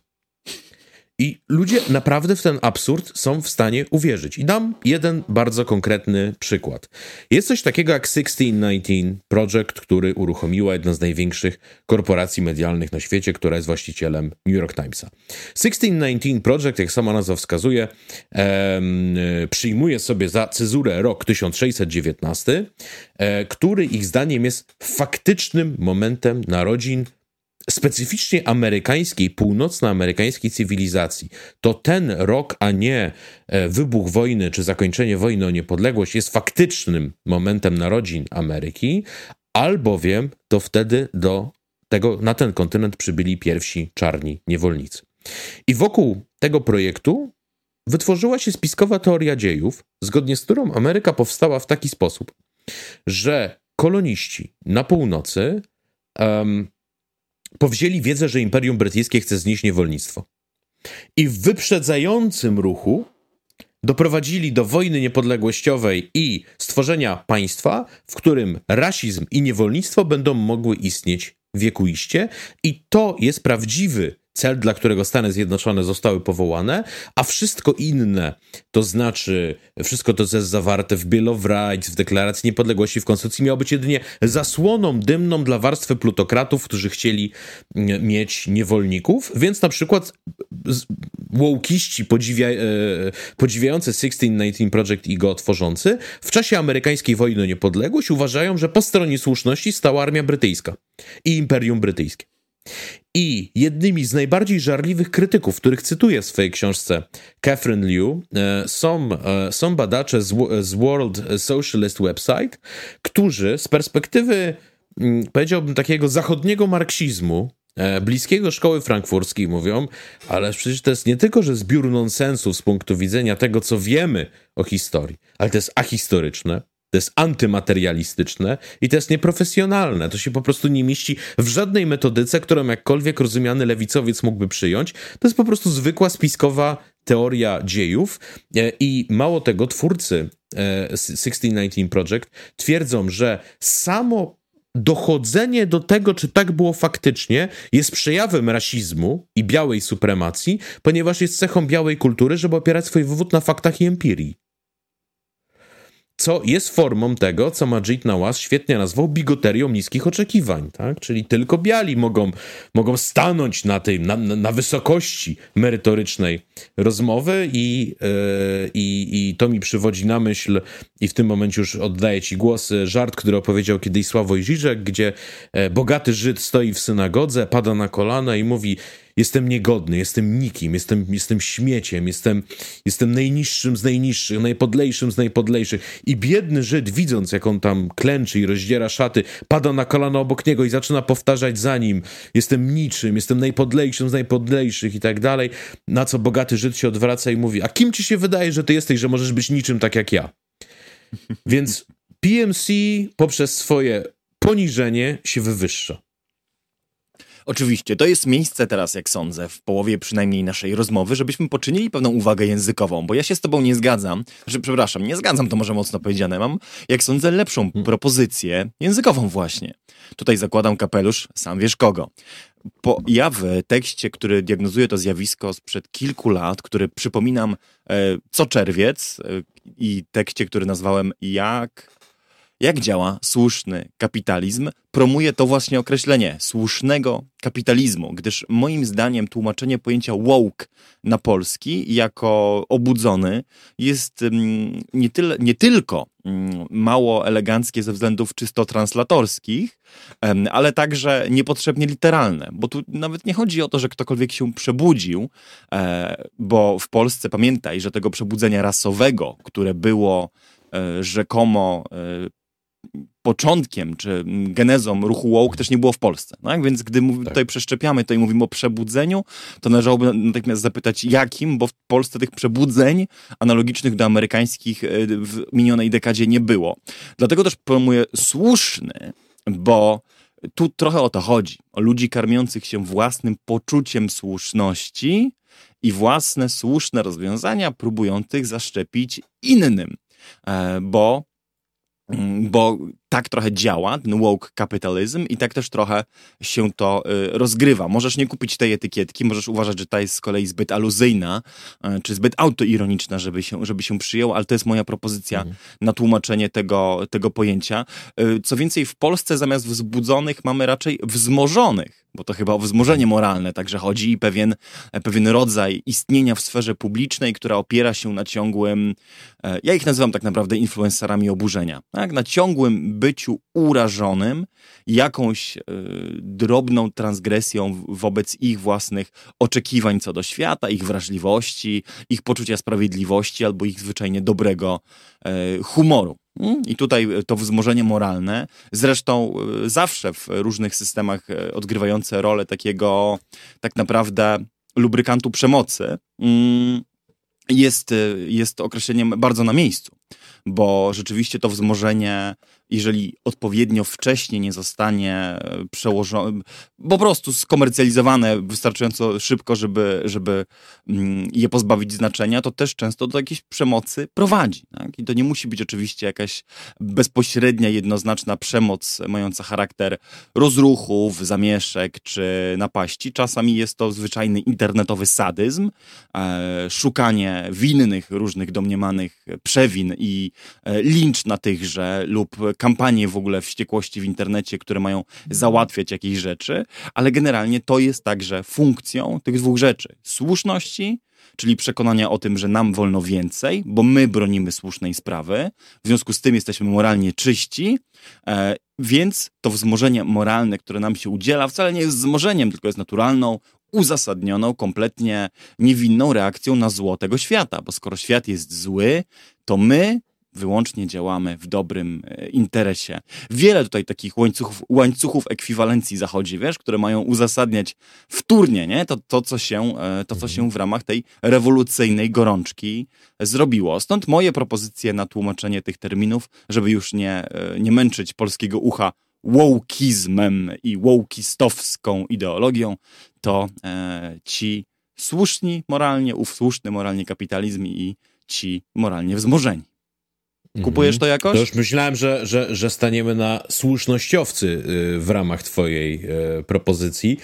I ludzie naprawdę w ten absurd są w stanie uwierzyć. I dam jeden bardzo konkretny przykład. Jest coś takiego jak 1619 Project, który uruchomiła jedna z największych korporacji medialnych na świecie, która jest właścicielem New York Timesa. 1619 Project, jak sama nazwa wskazuje, em, przyjmuje sobie za cezurę rok 1619, e, który ich zdaniem jest faktycznym momentem narodzin specyficznie amerykańskiej, północnoamerykańskiej cywilizacji, to ten rok, a nie e, wybuch wojny czy zakończenie wojny o niepodległość jest faktycznym momentem narodzin Ameryki, albowiem to wtedy do tego, na ten kontynent przybyli pierwsi czarni niewolnicy. I wokół tego projektu wytworzyła się spiskowa teoria dziejów, zgodnie z którą Ameryka powstała w taki sposób, że koloniści na północy um, powzięli wiedzę, że Imperium Brytyjskie chce znieść niewolnictwo. I w wyprzedzającym ruchu doprowadzili do wojny niepodległościowej i stworzenia państwa, w którym rasizm i niewolnictwo będą mogły istnieć wiekuiście. I to jest prawdziwy cel, dla którego Stany Zjednoczone zostały powołane, a wszystko inne, to znaczy wszystko to, co jest zawarte w Bill of Rights, w Deklaracji Niepodległości, w Konstytucji, miało być jedynie zasłoną dymną dla warstwy plutokratów, którzy chcieli mm, mieć niewolników, więc na przykład łokiści podziwia, e, podziwiający 1619 Project i go tworzący w czasie amerykańskiej wojny o niepodległość uważają, że po stronie słuszności stała armia brytyjska i Imperium Brytyjskie. I jednymi z najbardziej żarliwych krytyków, których cytuję w swojej książce Catherine Liu, e, są, e, są badacze z, World Socialist Website, którzy z perspektywy, mm, powiedziałbym, takiego zachodniego marksizmu, e, bliskiego szkoły frankfurskiej mówią, ale przecież to jest nie tylko, że zbiór nonsensów z punktu widzenia tego, co wiemy o historii, ale to jest ahistoryczne, to jest antymaterialistyczne i to jest nieprofesjonalne. To się po prostu nie mieści w żadnej metodyce, którą jakkolwiek rozumiany lewicowiec mógłby przyjąć. To jest po prostu zwykła spiskowa teoria dziejów e, i mało tego, twórcy 1619 e, Project twierdzą, że samo dochodzenie do tego, czy tak było faktycznie, jest przejawem rasizmu i białej supremacji, ponieważ jest cechą białej kultury, żeby opierać swój wywód na faktach i empirii co jest formą tego, co Majid Nawaz świetnie nazwał bigoterią niskich oczekiwań, tak? Czyli tylko biali mogą, mogą stanąć na tej, na, na wysokości merytorycznej rozmowy i, yy, i, to mi przywodzi na myśl i w tym momencie już oddaję ci głos, żart, który opowiedział kiedyś Sławoj Żyżek, gdzie e, bogaty Żyd stoi w synagodze, pada na kolana i mówi jestem niegodny, jestem nikim, jestem, jestem śmieciem, jestem, jestem najniższym z najniższych, najpodlejszym z najpodlejszych. I biedny Żyd, widząc jak on tam klęczy i rozdziera szaty, pada na kolano obok niego i zaczyna powtarzać za nim, jestem niczym, jestem najpodlejszym z najpodlejszych i tak dalej. Na co bogaty Żyd się odwraca i mówi, a kim ci się wydaje, że ty jesteś, że możesz być niczym tak jak ja? Więc PMC poprzez swoje poniżenie się wywyższa. Oczywiście, to jest miejsce teraz, jak sądzę, w połowie przynajmniej naszej rozmowy, żebyśmy poczynili pewną uwagę językową, bo ja się z tobą nie zgadzam, że przepraszam, nie zgadzam, to może mocno powiedziane, mam, jak sądzę, lepszą hmm. propozycję językową właśnie. Tutaj zakładam kapelusz, sam wiesz kogo. Po, ja w tekście, który diagnozuje to zjawisko sprzed kilku lat, który przypominam e, co czerwiec e, i tekście, który nazwałem Jak jak działa słuszny kapitalizm, promuje to właśnie określenie słusznego kapitalizmu, gdyż moim zdaniem tłumaczenie pojęcia woke na polski jako obudzony jest mm, nie, tyle, nie tylko mm, mało eleganckie ze względów czysto translatorskich, ale także niepotrzebnie literalne, bo tu nawet nie chodzi o to, że ktokolwiek się przebudził, e, bo w Polsce pamiętaj, że tego przebudzenia rasowego, które było e, rzekomo e, początkiem czy genezą ruchu woke też nie było w Polsce. Tak? Więc gdy tak. tutaj przeszczepiamy to i mówimy o przebudzeniu, to należałoby natychmiast zapytać jakim, bo w Polsce tych przebudzeń analogicznych do amerykańskich e, w minionej dekadzie nie było. Dlatego też promuję słuszny, bo tu trochę o to chodzi. O ludzi karmiących się własnym poczuciem słuszności i własne słuszne rozwiązania próbujących zaszczepić innym. E, bo Mm, bo tak trochę działa ten woke kapitalizm i tak też trochę się to y, rozgrywa. Możesz nie kupić tej etykietki, możesz uważać, że ta jest z kolei zbyt aluzyjna, y, czy zbyt autoironiczna, żeby się, żeby się przyjął, ale to jest moja propozycja mhm. na tłumaczenie tego, tego pojęcia. Y, co więcej, w Polsce zamiast wzbudzonych mamy raczej wzmożonych, bo to chyba o wzmożenie moralne także chodzi i pewien, pewien rodzaj istnienia w sferze publicznej, która opiera się na ciągłym, ja ich nazywam tak naprawdę influencerami oburzenia, tak? na ciągłym byciu urażonym jakąś y, drobną transgresją wobec ich własnych oczekiwań co do świata, ich wrażliwości, ich poczucia sprawiedliwości albo ich zwyczajnie dobrego y, humoru. Mm, I tutaj to wzmożenie moralne, zresztą zawsze w różnych systemach odgrywające rolę takiego tak naprawdę lubrykantu przemocy mm, jest, jest określeniem bardzo na miejscu, bo rzeczywiście to wzmożenie jeżeli odpowiednio wcześnie nie zostanie e, przełożone, po prostu skomercjalizowane wystarczająco szybko, żeby, żeby mm, je pozbawić znaczenia, to też często do jakiejś przemocy prowadzi. Tak? I to nie musi być oczywiście jakaś bezpośrednia, jednoznaczna przemoc mająca charakter rozruchów, zamieszek czy napaści. Czasami jest to zwyczajny internetowy sadyzm, e, szukanie winnych różnych domniemanych przewin i e, lincz na tychże lub kampanie w ogóle wściekłości w internecie, które mają załatwiać jakieś rzeczy, ale generalnie to jest także funkcją tych dwóch rzeczy. Słuszności, czyli przekonania o tym, że nam wolno więcej, bo my bronimy słusznej sprawy, w związku z tym jesteśmy moralnie czyści, e, więc to wzmożenie moralne, które nam się udziela, wcale nie jest wzmożeniem, tylko jest naturalną, uzasadnioną, kompletnie niewinną reakcją na zło tego świata, bo skoro świat jest zły, to my wyłącznie działamy w dobrym e, interesie. Wiele tutaj takich łańcuchów, łańcuchów ekwiwalencji zachodzi, wiesz, które mają uzasadniać wtórnie, nie? To, to, co się, e, to, co się w ramach tej rewolucyjnej gorączki zrobiło. Stąd moje propozycje na tłumaczenie tych terminów, żeby już nie, e, nie męczyć polskiego ucha wołkizmem i wołkistowską ideologią, to e, ci słuszni moralnie, ów słuszny moralnie kapitalizm i ci moralnie wzmożeni. Kupujesz to jakoś? To już myślałem, że, że, że staniemy na słusznościowcy y, w ramach twojej y, propozycji.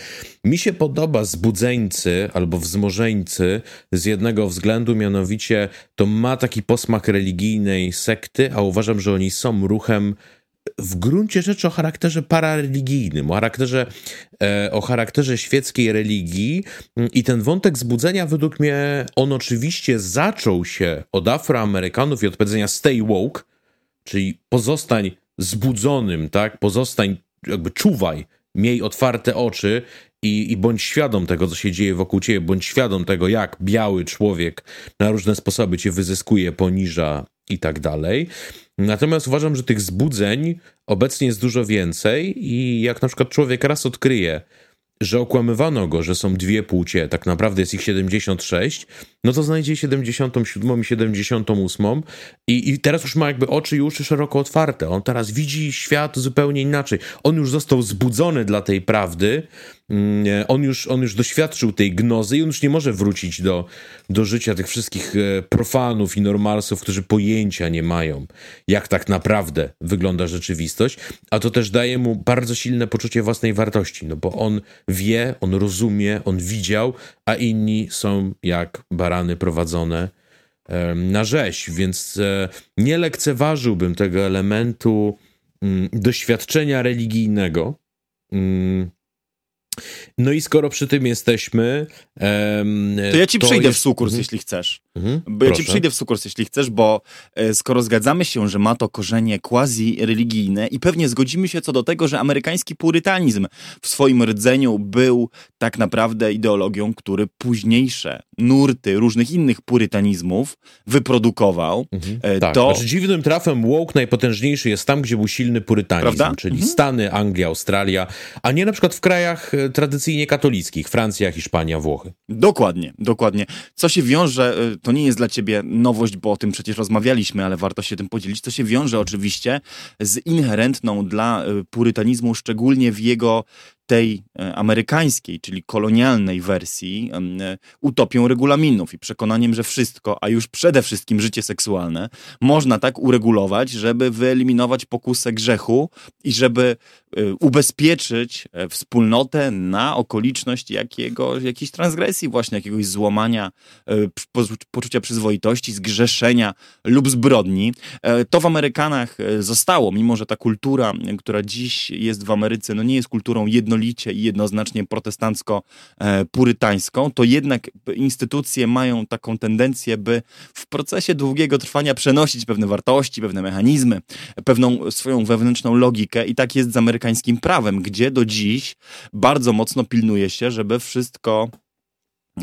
Mi się podoba zbudzeńcy albo wzmożeńcy z jednego względu, mianowicie to ma taki posmak religijnej sekty, a uważam, że oni są ruchem w gruncie rzeczy o charakterze parareligijnym, o charakterze, e, o charakterze świeckiej religii. I ten wątek zbudzenia według mnie, on oczywiście zaczął się od Afroamerykanów i od powiedzenia stay woke, czyli pozostań zbudzonym, tak, pozostań, jakby czuwaj, miej otwarte oczy i, i bądź świadom tego, co się dzieje wokół ciebie, bądź świadom tego, jak biały człowiek na różne sposoby cię wyzyskuje, poniża i tak dalej. Natomiast uważam, że tych zbudzeń obecnie jest dużo więcej i jak na przykład człowiek raz odkryje, że okłamywano go, że są dwie płcie, tak naprawdę jest ich 76, no to znajdzie 77 i 78 i, i teraz już ma jakby oczy i uszy szeroko otwarte. On teraz widzi świat zupełnie inaczej. On już został zbudzony dla tej prawdy, on już, on już doświadczył tej gnozy i on już nie może wrócić do, do życia tych wszystkich e, profanów i normalsów, którzy pojęcia nie mają, jak tak naprawdę wygląda rzeczywistość, a to też daje mu bardzo silne poczucie własnej wartości, no bo on wie, on rozumie, on widział, a inni są jak barany prowadzone na rzeź, więc e, nie lekceważyłbym tego elementu mm, doświadczenia religijnego. No i skoro przy tym jesteśmy. to ja ci przyjdę jest... w sukurs, mhm. jeśli chcesz. Mhm. Bo ja ci przyjdę w sukurs, jeśli chcesz, bo e, skoro zgadzamy się, że ma to korzenie quasi-religijne i pewnie zgodzimy się co do tego, że amerykański purytanizm w swoim rdzeniu był tak naprawdę ideologią, który późniejsze nurty różnych innych purytanizmów wyprodukował. Mhm. E, tak, to... znaczy dziwnym trafem woke najpotężniejszy jest tam, gdzie był silny purytanizm, Prawda? czyli mhm. Stany, Anglia, Australia, a nie na przykład w krajach e, tradycyjnie katolickich, Francja, Hiszpania, Włochy. Dokładnie, dokładnie. Co się wiąże, e, to nie jest dla ciebie nowość, bo o tym przecież rozmawialiśmy, ale warto się tym podzielić, co się wiąże oczywiście z inherentną dla purytanizmu, szczególnie w jego tej e, amerykańskiej, czyli kolonialnej wersji, e, utopią regulaminów i przekonaniem, że wszystko, a już przede wszystkim życie seksualne, można tak uregulować, żeby wyeliminować pokusę grzechu i żeby e, ubezpieczyć wspólnotę na okoliczność jakiego, jakiejś transgresji, właśnie jakiegoś złamania poczucia przyzwoitości, zgrzeszenia lub zbrodni. To w Amerykanach zostało, mimo że ta kultura, która dziś jest w Ameryce, no nie jest kulturą jednolitą, jednolicie i jednoznacznie protestancko-purytańską, to jednak instytucje mają taką tendencję, by w procesie długiego trwania przenosić pewne wartości, pewne mechanizmy, pewną swoją wewnętrzną logikę i tak jest z amerykańskim prawem, gdzie do dziś bardzo mocno pilnuje się, żeby wszystko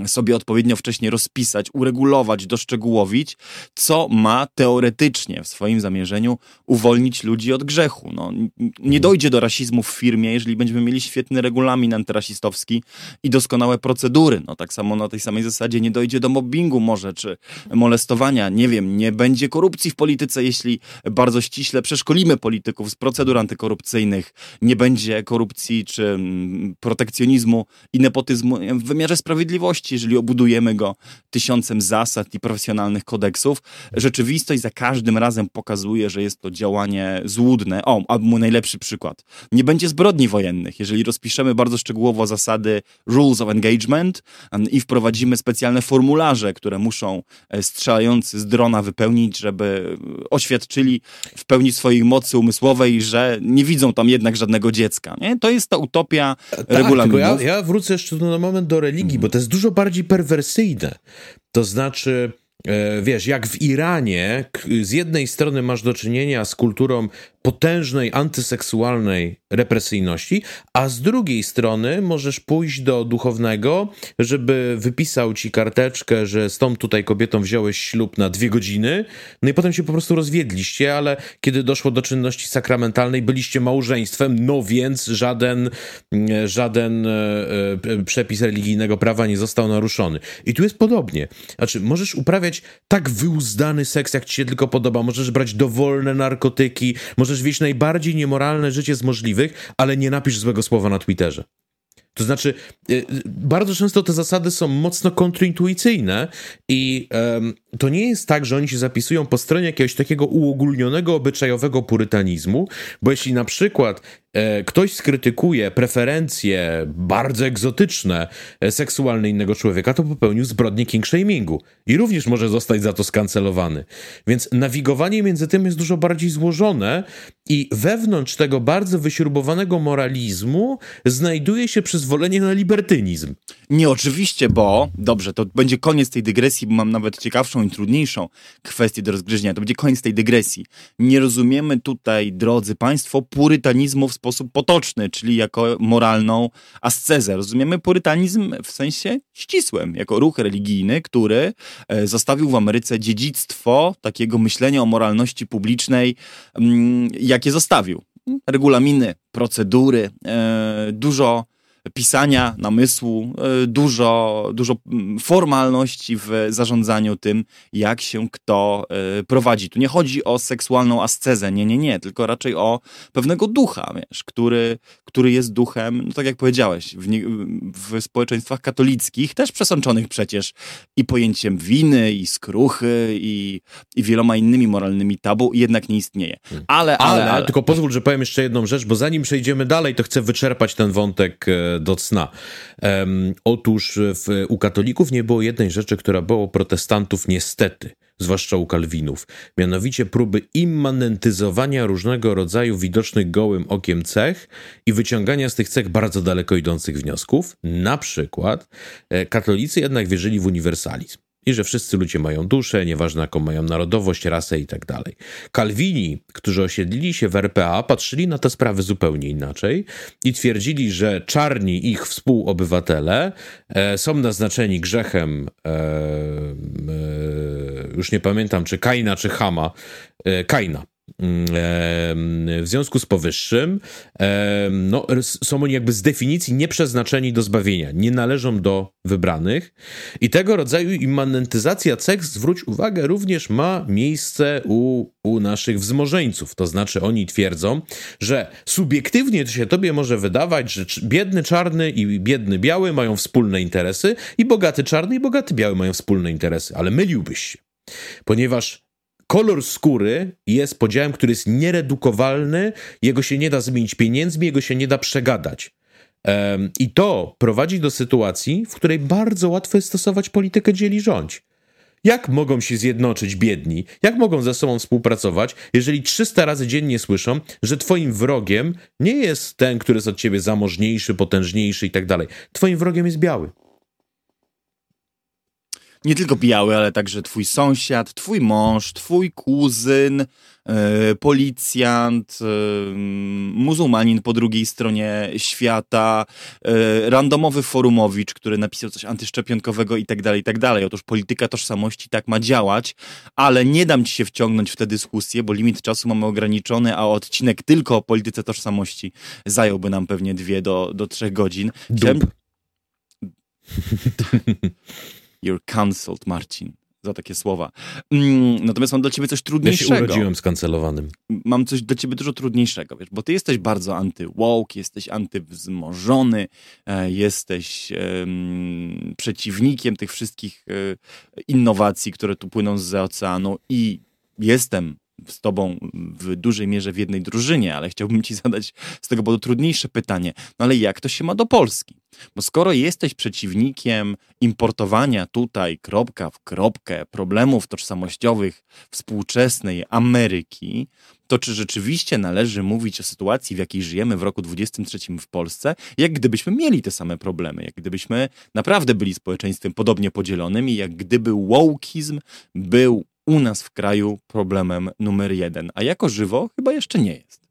sobie odpowiednio wcześniej rozpisać, uregulować, doszczegółowić, co ma teoretycznie w swoim zamierzeniu uwolnić ludzi od grzechu. No, nie dojdzie do rasizmu w firmie, jeżeli będziemy mieli świetny regulamin antyrasistowski i doskonałe procedury. No, tak samo na tej samej zasadzie nie dojdzie do mobbingu może, czy molestowania. Nie wiem, nie będzie korupcji w polityce, jeśli bardzo ściśle przeszkolimy polityków z procedur antykorupcyjnych. Nie będzie korupcji czy mm, protekcjonizmu i nepotyzmu w wymiarze sprawiedliwości jeżeli obudujemy go tysiącem zasad i profesjonalnych kodeksów, rzeczywistość za każdym razem pokazuje, że jest to działanie złudne. O, albo mój najlepszy przykład. Nie będzie zbrodni wojennych, jeżeli rozpiszemy bardzo szczegółowo zasady rules of engagement i wprowadzimy specjalne formularze, które muszą e, strzelający z drona wypełnić, żeby oświadczyli w pełni swojej mocy umysłowej, że nie widzą tam jednak żadnego dziecka. Nie? To jest ta utopia tak, regulaminów. Ja, ja wrócę jeszcze na moment do religii, bo to jest dużo bardziej perwersyjne. To znaczy, e, wiesz, jak w Iranie, z jednej strony masz do czynienia z kulturą potężnej antyseksualnej represyjności, a z drugiej strony możesz pójść do duchownego, żeby wypisał ci karteczkę, że z tą tutaj kobietą wziąłeś ślub na dwie godziny, no i potem się po prostu rozwiedliście, ale kiedy doszło do czynności sakramentalnej, byliście małżeństwem, no więc żaden, mm, żaden e, e, przepis religijnego prawa nie został naruszony. I tu jest podobnie. Znaczy, możesz uprawiać tak wyuzdany seks, jak ci się tylko podoba, możesz brać dowolne narkotyki, możesz wieść najbardziej niemoralne życie z możliwych, ale nie napisz złego słowa na Twitterze. To znaczy, y, bardzo często te zasady są mocno kontrintuicyjne i um, to nie jest tak, że oni się zapisują po stronie jakiegoś takiego uogólnionego, obyczajowego purytanizmu, bo jeśli na przykład ktoś skrytykuje preferencje bardzo egzotyczne e, seksualne innego człowieka, to popełnił zbrodnię kingshamingu i również może zostać za to skancelowany. Więc nawigowanie między tym jest dużo bardziej złożone i wewnątrz tego bardzo wyśrubowanego moralizmu znajduje się przyzwolenie na libertynizm. Nie, oczywiście, bo dobrze, to będzie koniec tej dygresji, bo mam nawet ciekawszą i trudniejszą kwestię do rozgryzienia. To będzie koniec tej dygresji. Nie rozumiemy tutaj, drodzy Państwo, purytanizmu w sposób potoczny, czyli jako moralną ascezę. Rozumiemy purytanizm w sensie ścisłym, jako ruch religijny, który e, zostawił w Ameryce dziedzictwo takiego myślenia o moralności publicznej, mm, jakie zostawił. Regulaminy, procedury, e, dużo pisania, namysłu, e, dużo, dużo formalności w zarządzaniu tym, jak się kto e, prowadzi. Tu nie chodzi o seksualną ascezę, nie, nie, nie, tylko raczej o pewnego ducha, wiesz, który, który jest duchem, no tak jak powiedziałeś, w, w społeczeństwach katolickich, też przesączonych przecież i pojęciem winy, i skruchy, i, i wieloma innymi moralnymi tabu, jednak nie istnieje. Hmm. Ale, ale, ale, ale, Tylko pozwól, że powiem jeszcze jedną rzecz, bo zanim przejdziemy dalej, to chcę wyczerpać ten wątek e, do cna. Otóż w, u katolików nie było jednej rzeczy, która była u protestantów niestety, zwłaszcza u kalwinów, mianowicie próby immanentyzowania różnego rodzaju widocznych gołym okiem cech i wyciągania z tych cech bardzo daleko idących wniosków. Na przykład e, katolicy jednak wierzyli w uniwersalizm i że wszyscy ludzie mają duszę, nieważne jaką mają narodowość, rasę i tak. Kalwini, którzy osiedlili się w RPA, patrzyli na te sprawy zupełnie inaczej i twierdzili, że czarni ich współobywatele e, są naznaczeni grzechem, e, e, już nie pamiętam czy Kaina, czy Hama, e, Kaina w związku z powyższym no, są oni jakby z definicji nieprzeznaczeni do zbawienia, nie należą do wybranych i tego rodzaju immanentyzacja cech, zwróć uwagę, również ma miejsce u, u naszych wzmożeńców, to znaczy oni twierdzą, że subiektywnie to się tobie może wydawać, że biedny czarny i biedny biały mają wspólne interesy i bogaty czarny i bogaty biały mają wspólne interesy, ale myliłbyś się, ponieważ kolor skóry jest podziałem, który jest nieredukowalny, jego się nie da zmienić pieniędzmi, jego się nie da przegadać. Um, I to prowadzi do sytuacji, w której bardzo łatwo jest stosować politykę dzieli rządź. Jak mogą się zjednoczyć biedni? Jak mogą ze sobą współpracować, jeżeli 300 razy dziennie słyszą, że twoim wrogiem nie jest ten, który jest od ciebie zamożniejszy, potężniejszy i tak dalej. Twoim wrogiem jest biały. Nie tylko biały, ale także twój sąsiad, twój mąż, twój kuzyn, E, policjant, e, muzułmanin po drugiej stronie świata, e, randomowy forumowicz, który napisał coś antyszczepionkowego i tak dalej, i tak dalej. Otóż polityka tożsamości tak ma działać, ale nie dam ci się wciągnąć w tę dyskusję, bo limit czasu mamy ograniczony, a odcinek tylko o polityce tożsamości zająłby nam pewnie dwie do, do trzech godzin. Chciałem... You're cancelled, Marcin za takie słowa. Mm, natomiast mam dla ciebie coś trudniejszego. Ja się urodziłem skancelowanym. Mam coś dla ciebie dużo trudniejszego, wiesz, bo ty jesteś bardzo anty-woke, jesteś antywzmożony, e, jesteś um, przeciwnikiem tych wszystkich e, innowacji, które tu płyną z oceanu i jestem z tobą w dużej mierze w jednej drużynie, ale chciałbym ci zadać z tego powodu trudniejsze pytanie. No ale jak to się ma do Polski? Bo skoro jesteś przeciwnikiem importowania tutaj kropka w kropkę problemów tożsamościowych współczesnej Ameryki, to czy rzeczywiście należy mówić o sytuacji, w jakiej żyjemy w roku 23 w Polsce, jak gdybyśmy mieli te same problemy, jak gdybyśmy naprawdę byli społeczeństwem podobnie podzielonym i jak gdyby wołkizm był u nas w kraju problemem numer jeden, a jako żywo chyba jeszcze nie jest.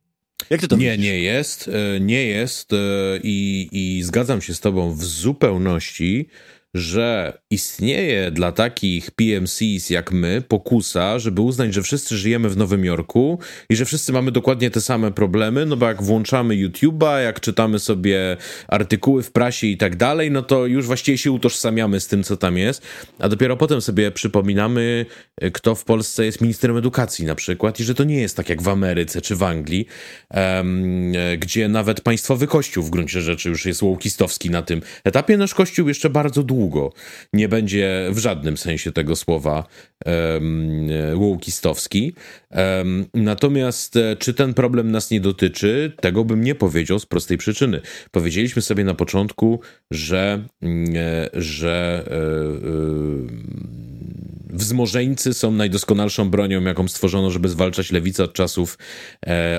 Jak ty to Nie, nie jest, e, nie jest e, i, i zgadzam się z tobą w zupełności że istnieje dla takich PMCs jak my pokusa, żeby uznać, że wszyscy żyjemy w Nowym Jorku i że wszyscy mamy dokładnie te same problemy, no bo jak włączamy YouTube'a, jak czytamy sobie artykuły w prasie i tak dalej, no to już właściwie się utożsamiamy z tym, co tam jest, a dopiero potem sobie przypominamy, kto w Polsce jest ministrem edukacji na przykład i że to nie jest tak jak w Ameryce czy w Anglii, um, gdzie nawet państwowy kościół w gruncie rzeczy już jest łokistowski na tym etapie. Nasz kościół jeszcze bardzo długo długo nie będzie w żadnym sensie tego słowa um, łoukistowski. Um, natomiast e, czy ten problem nas nie dotyczy, tego bym nie powiedział z prostej przyczyny. Powiedzieliśmy sobie na początku, że, mm, e, że wzmożeńcy są najdoskonalszą bronią, jaką stworzono, żeby zwalczać lewicę od czasów,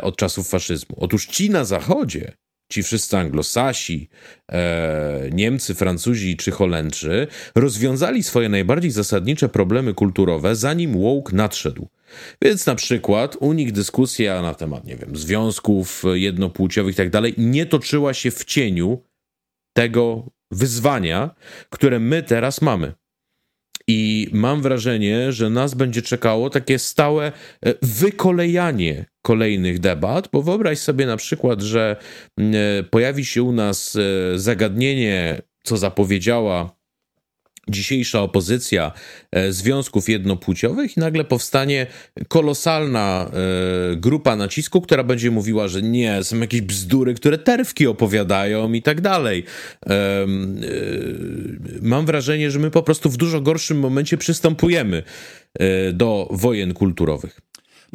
od czasów faszyzmu. Otóż ci na zachodzie ci wszyscy anglosasi, e, Niemcy, Francuzi czy Holendrzy rozwiązali swoje najbardziej zasadnicze problemy kulturowe, zanim woke nadszedł. Więc na przykład u nich dyskusja na temat, nie wiem, związków jednopłciowych i tak dalej nie toczyła się w cieniu tego wyzwania, które my teraz mamy. I mam wrażenie, że nas będzie czekało takie stałe e, wykolejanie kolejnych debat, bo wyobraź sobie na przykład, że mm, e, pojawi się u nas e, zagadnienie, co zapowiedziała dzisiejsza opozycja e, związków jednopłciowych i nagle powstanie kolosalna grupa nacisku, która będzie mówiła, że nie, są jakieś bzdury, które terwki opowiadają i tak dalej. Mam wrażenie, że my po prostu w dużo gorszym momencie przystępujemy do wojen kulturowych.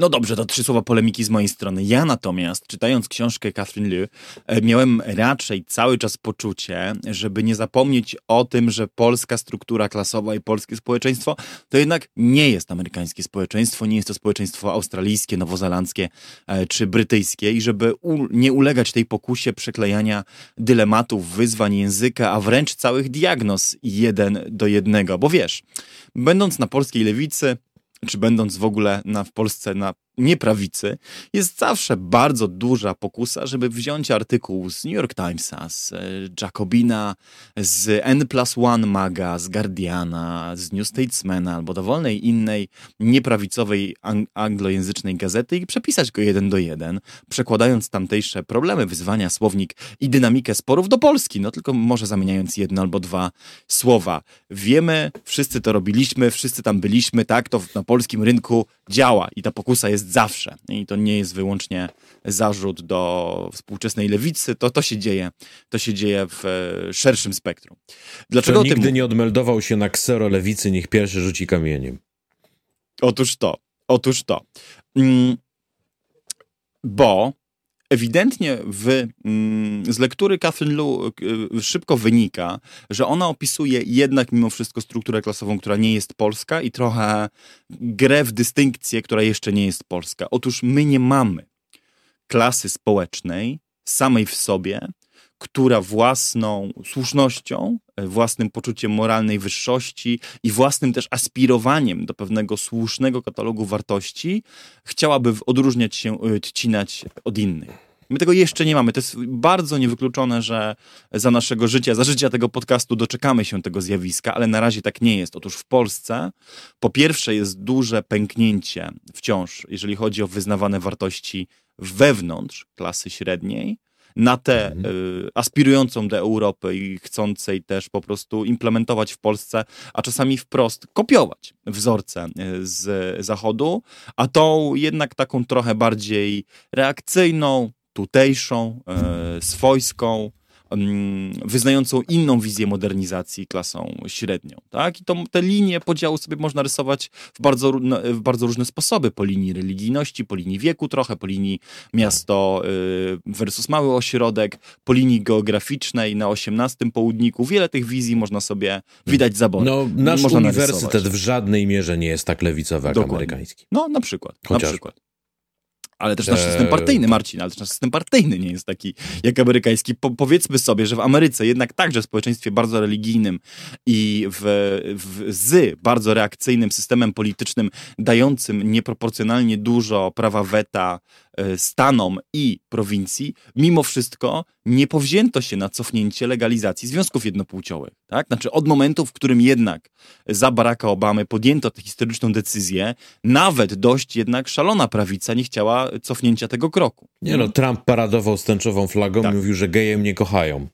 No dobrze, to trzy słowa polemiki z mojej strony. Ja natomiast, czytając książkę Catherine Liu, e, miałem raczej cały czas poczucie, żeby nie zapomnieć o tym, że polska struktura klasowa i polskie społeczeństwo to jednak nie jest amerykańskie społeczeństwo, nie jest to społeczeństwo australijskie, nowozelandzkie e, czy brytyjskie i żeby nie ulegać tej pokusie przeklejania dylematów, wyzwań języka, a wręcz całych diagnoz jeden do jednego. Bo wiesz, będąc na polskiej lewicy, czy będąc w ogóle na, w Polsce na nieprawicy, jest zawsze bardzo duża pokusa, żeby wziąć artykuł z New York Timesa, z e, Jacobina, z N plus One Maga, z Guardiana, z New Statesmana albo dowolnej innej nieprawicowej ang anglojęzycznej gazety i przepisać go jeden do jeden, przekładając tamtejsze problemy, wyzwania, słownik i dynamikę sporów do Polski, no tylko może zamieniając jedno albo dwa słowa. Wiemy, wszyscy to robiliśmy, wszyscy tam byliśmy, tak, to na polskim rynku działa i ta pokusa jest zawsze. I to nie jest wyłącznie zarzut do współczesnej lewicy, to to się dzieje, to się dzieje w e, szerszym spektrum. Dlaczego Kto nigdy tym... nie odmeldował się na ksero lewicy, niech pierwszy rzuci kamieniem. Otóż to, otóż to. Mm, bo ewidentnie w, mm, z lektury Catherine Lu y, szybko wynika, że ona opisuje jednak mimo wszystko strukturę klasową, która nie jest polska i trochę grę w dystynkcję, która jeszcze nie jest polska. Otóż my nie mamy klasy społecznej samej w sobie, która własną słusznością, e, własnym poczuciem moralnej wyższości i własnym też aspirowaniem do pewnego słusznego katalogu wartości chciałaby odróżniać się, odcinać od innych. My tego jeszcze nie mamy. To jest bardzo niewykluczone, że za naszego życia, za życia tego podcastu doczekamy się tego zjawiska, ale na razie tak nie jest. Otóż w Polsce po pierwsze jest duże pęknięcie wciąż, jeżeli chodzi o wyznawane wartości wewnątrz klasy średniej, na tę mhm. y, aspirującą do Europy i chcącej też po prostu implementować w Polsce, a czasami wprost kopiować wzorce y, z Zachodu, a tą jednak taką trochę bardziej reakcyjną, tutejszą, e, swojską, wyznającą inną wizję modernizacji klasą średnią. Tak? I to, te linie podziału sobie można rysować w bardzo, w bardzo różne sposoby. Po linii religijności, po linii wieku trochę, po linii miasto y, versus mały ośrodek, po linii geograficznej na osiemnastym południku. Wiele tych wizji można sobie widać zabory. No, nasz można uniwersytet narysować. w żadnej mierze nie jest tak lewicowy jak Dokładnie. amerykański. No, na przykład. Chociaż. Na przykład ale też nasz system eee, partyjny, Marcin, ale też nasz system partyjny nie jest taki jak amerykański. Po, powiedzmy sobie, że w Ameryce jednak także w społeczeństwie bardzo religijnym i w, w, z bardzo reakcyjnym systemem politycznym dającym nieproporcjonalnie dużo prawa weta stanom i prowincji, mimo wszystko nie powzięto się na cofnięcie legalizacji związków jednopłciowych. Tak? Znaczy od momentu, w którym jednak za Baracka Obamy podjęto tę historyczną decyzję, nawet dość jednak szalona prawica nie chciała cofnięcia tego kroku. Nie no, Trump paradował z tęczową flagą tak. mówił, że geje mnie kochają.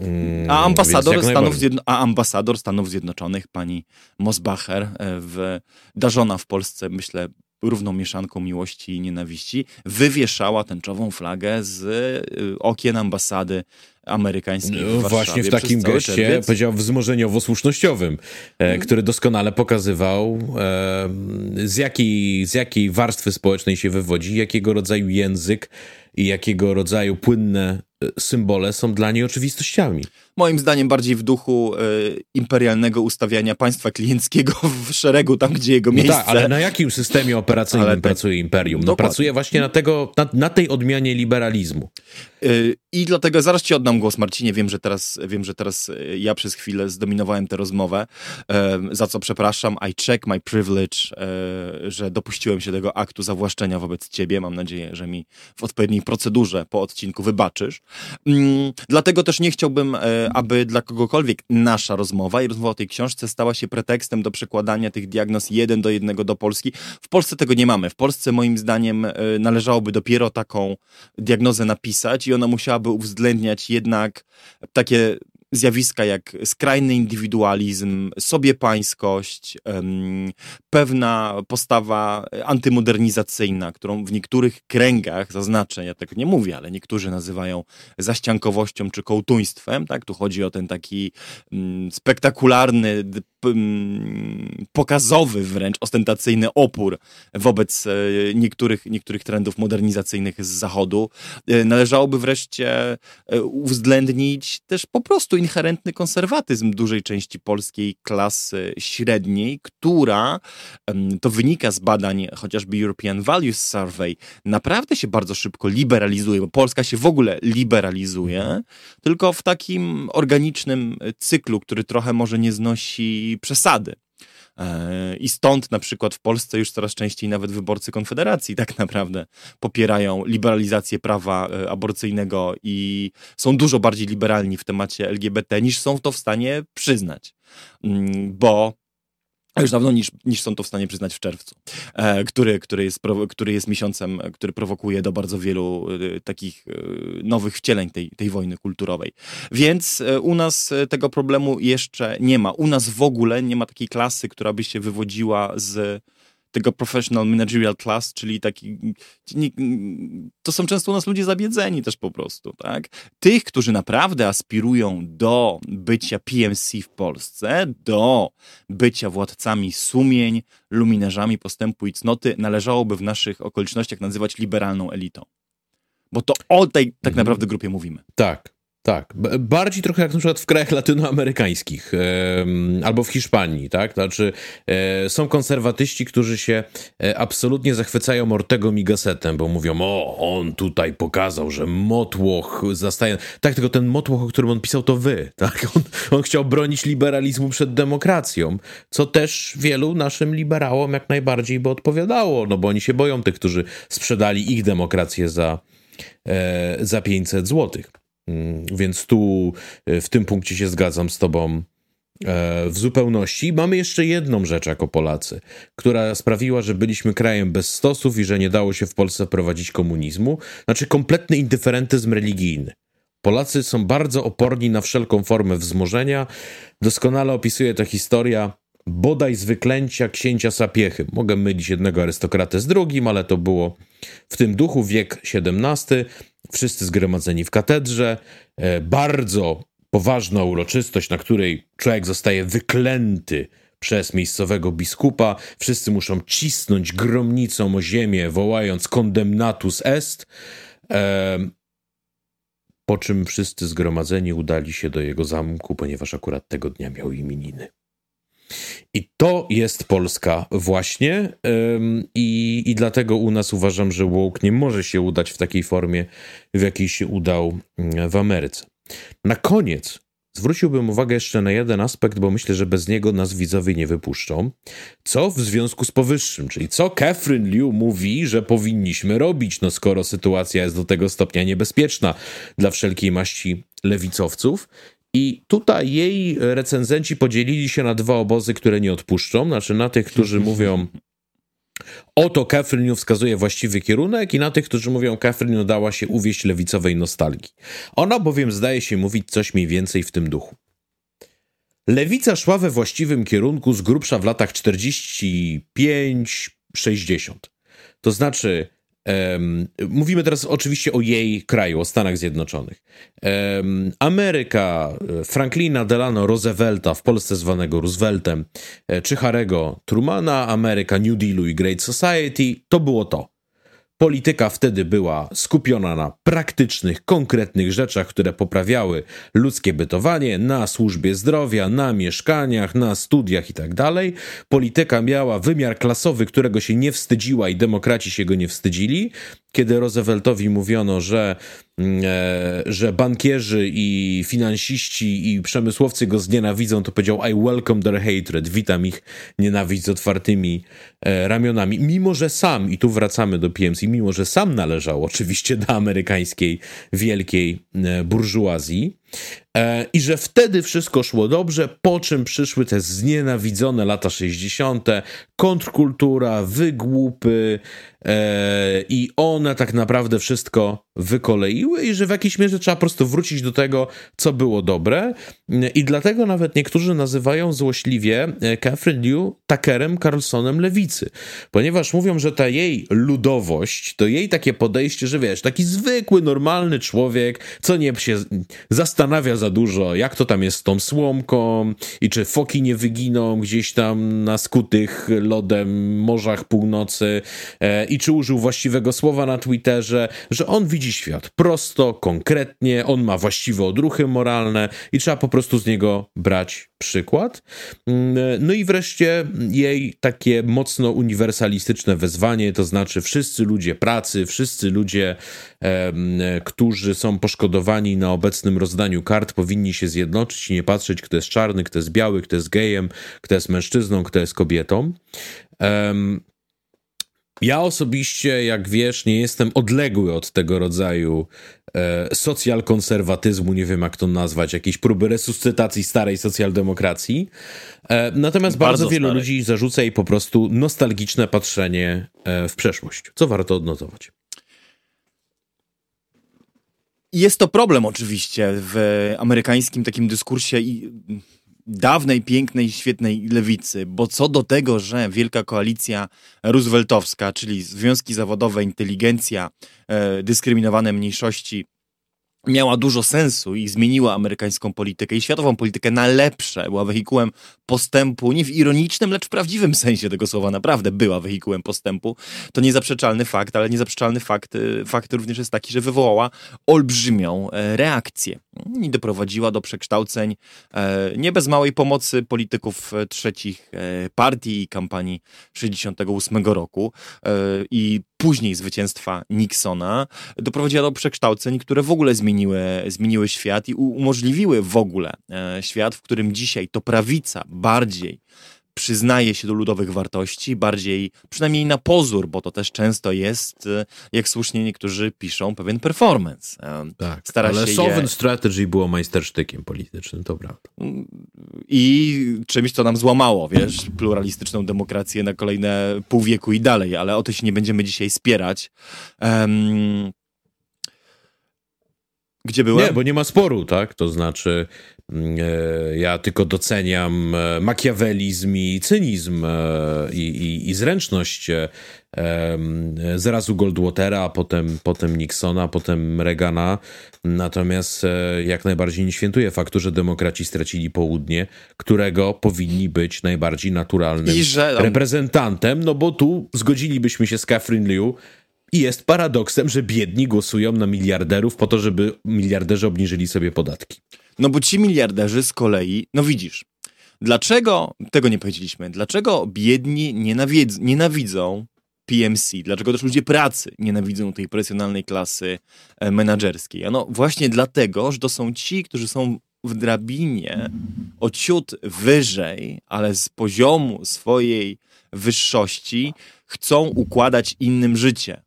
Mm, a, ambasador Stanów Zjedno- a ambasador Stanów Zjednoczonych, pani Mosbacher, e, w, darzona w Polsce, myślę, równą mieszanką miłości i nienawiści, wywieszała tęczową flagę z y, okien ambasady amerykańskiej w no, Właśnie w takim geście, powiedział wzmożeniowo-słusznościowym, hmm. który doskonale pokazywał e, z, jakiej, z jakiej warstwy społecznej się wywodzi, jakiego rodzaju język i jakiego rodzaju płynne e, symbole są dla niej oczywistościami. Moim zdaniem bardziej w duchu y, imperialnego ustawiania państwa klienckiego w szeregu, tam gdzie jego miejsce. No tak, ale na jakim systemie operacyjnym ale pracuje imperium? No pracuje właśnie na, tego, na, na tej odmianie liberalizmu. Y, I dlatego zaraz ci oddam głos, Marcinie. Wiem, że teraz, wiem, że teraz y, ja przez chwilę zdominowałem tę rozmowę, za co przepraszam. I check my privilege, że dopuściłem się tego aktu zawłaszczenia wobec ciebie. Mam nadzieję, że mi w odpowiedniej procedurze po odcinku wybaczysz. Mm, dlatego też nie chciałbym, e, aby dla kogokolwiek nasza rozmowa i rozmowa o tej książce stała się pretekstem do przekładania tych diagnoz jeden do jednego do Polski. W Polsce tego nie mamy. W Polsce moim zdaniem e, należałoby dopiero taką diagnozę napisać i ona musiałaby uwzględniać jednak takie zjawiska jak skrajny indywidualizm, sobiepańskość, pewna postawa antymodernizacyjna, którą w niektórych kręgach, zaznaczę, ja tego nie mówię, ale niektórzy nazywają zaściankowością czy kołtuństwem, tak? Tu chodzi o ten taki mm, spektakularny, pokazowy wręcz, ostentacyjny opór wobec e, niektórych, niektórych trendów modernizacyjnych z Zachodu. E, należałoby wreszcie e, uwzględnić też po prostu inherentny konserwatyzm dużej części polskiej klasy średniej, która, to wynika z badań chociażby European Values Survey, naprawdę się bardzo szybko liberalizuje, bo Polska się w ogóle liberalizuje, tylko w takim organicznym cyklu, który trochę może nie znosi przesady. E, I stąd na przykład w Polsce już coraz częściej nawet wyborcy Konfederacji tak naprawdę popierają liberalizację prawa e, aborcyjnego i są dużo bardziej liberalni w temacie LGBT niż są to w stanie przyznać. Mm, bo już dawno niż, niż są to w stanie przyznać w czerwcu, e, który, który, jest, który jest miesiącem, który prowokuje do bardzo wielu e, takich e, nowych wcieleń tej, tej wojny kulturowej. Więc e, u nas e, tego problemu jeszcze nie ma. U nas w ogóle nie ma takiej klasy, która by się wywodziła z tego professional managerial class, czyli taki, to są często u nas ludzie zabiedzeni też po prostu, tak? Tych, którzy naprawdę aspirują do bycia PMC w Polsce, do bycia władcami sumień, luminarzami postępu i cnoty, należałoby w naszych okolicznościach nazywać liberalną elitą. Bo to o tej tak mhm. naprawdę grupie mówimy. Tak. Tak, bardziej trochę jak na przykład w krajach latynoamerykańskich albo w Hiszpanii, tak? Znaczy e, są konserwatyści, którzy się e, absolutnie zachwycają Ortego Migasetem, bo mówią, o, on tutaj pokazał, że motłoch zastaje... Tak, tylko ten motłoch, o którym on pisał, to wy, tak? On, on chciał bronić liberalizmu przed demokracją, co też wielu naszym liberałom jak najbardziej by odpowiadało, no bo oni się boją tych, którzy sprzedali ich demokrację za, e, za 500 złotych. Mm, więc tu e, w tym punkcie się zgadzam z Tobą e, w zupełności. Mamy jeszcze jedną rzecz jako Polacy, która sprawiła, że byliśmy krajem bez stosów i że nie dało się w Polsce prowadzić komunizmu. Znaczy kompletny indyferentyzm religijny. Polacy są bardzo oporni na wszelką formę wzmożenia. Doskonale opisuje to historia bodaj z wyklęcia księcia Sapiechy. Mogę mylić jednego arystokratę z drugim, ale to było w tym duchu wiek XVII wszyscy zgromadzeni w katedrze. E, bardzo poważna uroczystość, na której człowiek zostaje wyklęty przez miejscowego biskupa. Wszyscy muszą cisnąć gromnicą o ziemię, wołając condemnatus est. E, po czym wszyscy zgromadzeni udali się do jego zamku, ponieważ akurat tego dnia miał imieniny. I to jest Polska właśnie i, i dlatego u nas uważam, że woke nie może się udać w takiej formie, w jakiej się udał mm, w Ameryce. Na koniec zwróciłbym uwagę jeszcze na jeden aspekt, bo myślę, że bez niego nas widzowie nie wypuszczą. Co w związku z powyższym, czyli co Catherine Liu mówi, że powinniśmy robić, no skoro sytuacja jest do tego stopnia niebezpieczna dla wszelkiej maści lewicowców. I tutaj jej recenzenci podzielili się na dwa obozy, które nie odpuszczą. Znaczy na tych, którzy mówią oto Catherine wskazuje właściwy kierunek i na tych, którzy mówią Catherine dała się uwieść lewicowej nostalgii. Ona bowiem zdaje się mówić coś mniej więcej w tym duchu. Lewica szła we właściwym kierunku z grubsza w latach 45-60. To znaczy Um, mówimy teraz oczywiście o jej kraju, o Stanach Zjednoczonych. Um, Ameryka, e, Franklina Delano Roosevelta, w Polsce zwanego Rooseveltem, e, czy Harego Trumana, Ameryka New Dealu i Great Society, to było to. Polityka wtedy była skupiona na praktycznych, konkretnych rzeczach, które poprawiały ludzkie bytowanie, na służbie zdrowia, na mieszkaniach, na studiach itd. Tak Polityka miała wymiar klasowy, którego się nie wstydziła i demokraci się go nie wstydzili. Kiedy Rooseveltowi mówiono, że Mm, e, że bankierzy i finansiści i przemysłowcy go znienawidzą, to powiedział I welcome their hatred, witam ich nienawiść z otwartymi e, ramionami. Mimo, że sam, i tu wracamy do PMC, mimo, że sam należał oczywiście do amerykańskiej wielkiej e, burżuazji, i że wtedy wszystko szło dobrze, po czym przyszły te znienawidzone lata 60., kontrkultura, wygłupy i one tak naprawdę wszystko wykoleiły i że w jakiejś mierze trzeba po prostu wrócić do tego, co było dobre. I dlatego nawet niektórzy nazywają złośliwie e, Catherine Liu Tuckerem Carlsonem lewicy, ponieważ mówią, że ta jej ludowość, to jej takie podejście, że wiesz, taki zwykły, normalny człowiek, co nie się zastanawia za dużo, jak to tam jest z tą słomką i czy foki nie wyginą gdzieś tam na skutych lodem morzach północy e, i czy użył właściwego słowa na Twitterze, że on widzi świat prosto, konkretnie, on ma właściwe odruchy moralne i trzeba po prostu z niego brać przykład. No i wreszcie jej takie mocno uniwersalistyczne wezwanie, to znaczy wszyscy ludzie pracy, wszyscy ludzie, którzy są poszkodowani na obecnym rozdaniu kart, powinni się zjednoczyć i nie patrzeć, kto jest czarny, kto jest biały, kto jest gejem, kto jest mężczyzną, kto jest kobietą. Ja osobiście, jak wiesz, nie jestem odległy od tego rodzaju e, socjalkonserwatyzmu, nie wiem jak to nazwać, jakiejś próby resuscytacji starej socjaldemokracji. E, natomiast bardzo, bardzo wielu ludzi zarzuca jej po prostu nostalgiczne patrzenie e, w przeszłość, co warto odnotować. Jest to problem oczywiście w amerykańskim takim dyskursie i dawnej, pięknej, świetnej lewicy, bo co do tego, że wielka koalicja rooseveltowska, czyli związki zawodowe, inteligencja, e, dyskryminowane mniejszości, miała dużo sensu i zmieniła amerykańską politykę i światową politykę na lepsze. Była wehikułem postępu, nie w ironicznym, lecz w prawdziwym sensie tego słowa. Naprawdę była wehikułem postępu. To niezaprzeczalny fakt, ale niezaprzeczalny fakt, y, fakt również jest taki, że wywołała olbrzymią e, reakcję i doprowadziła do przekształceń e, nie bez małej pomocy polityków e, trzecich partii i kampanii 68 roku i później zwycięstwa Nixona doprowadziła do przekształceń, które w ogóle zmieniły, zmieniły świat i umożliwiły w ogóle e, świat, w którym dzisiaj to prawica bardziej przyznaje się do ludowych wartości, bardziej, przynajmniej na pozór, bo to też często jest, e, jak słusznie niektórzy piszą, pewien performance. E, tak, Stara ale się Sovereign je... Strategy było majstersztykiem politycznym, to prawda. I czymś, co nam złamało, wiesz, pluralistyczną demokrację na kolejne pół wieku i dalej, ale o to się nie będziemy dzisiaj spierać. Um, gdzie byłem? Nie, bo nie ma sporu, tak? To znaczy, mm, e, ja tylko doceniam e, makiawelizm i cynizm e, i, i, i zręczność e, zrazu Goldwatera, potem, potem Nixona, potem Reagana. Natomiast e, jak najbardziej nie świętuję faktu, że demokraci stracili południe, którego powinni być najbardziej naturalnym że... reprezentantem, no bo tu zgodzilibyśmy się z Catherine Liu, i jest paradoksem, że biedni głosują na miliarderów po to, żeby miliarderzy obniżyli sobie podatki. No bo ci miliarderzy z kolei, no widzisz, dlaczego, tego nie powiedzieliśmy, dlaczego biedni nienawidz, nienawidzą PMC, dlaczego też ludzie pracy nienawidzą tej profesjonalnej klasy e? Ano właśnie dlatego, że to są ci, którzy są w drabinie o ciut wyżej, ale z poziomu swojej wyższości chcą układać innym życie.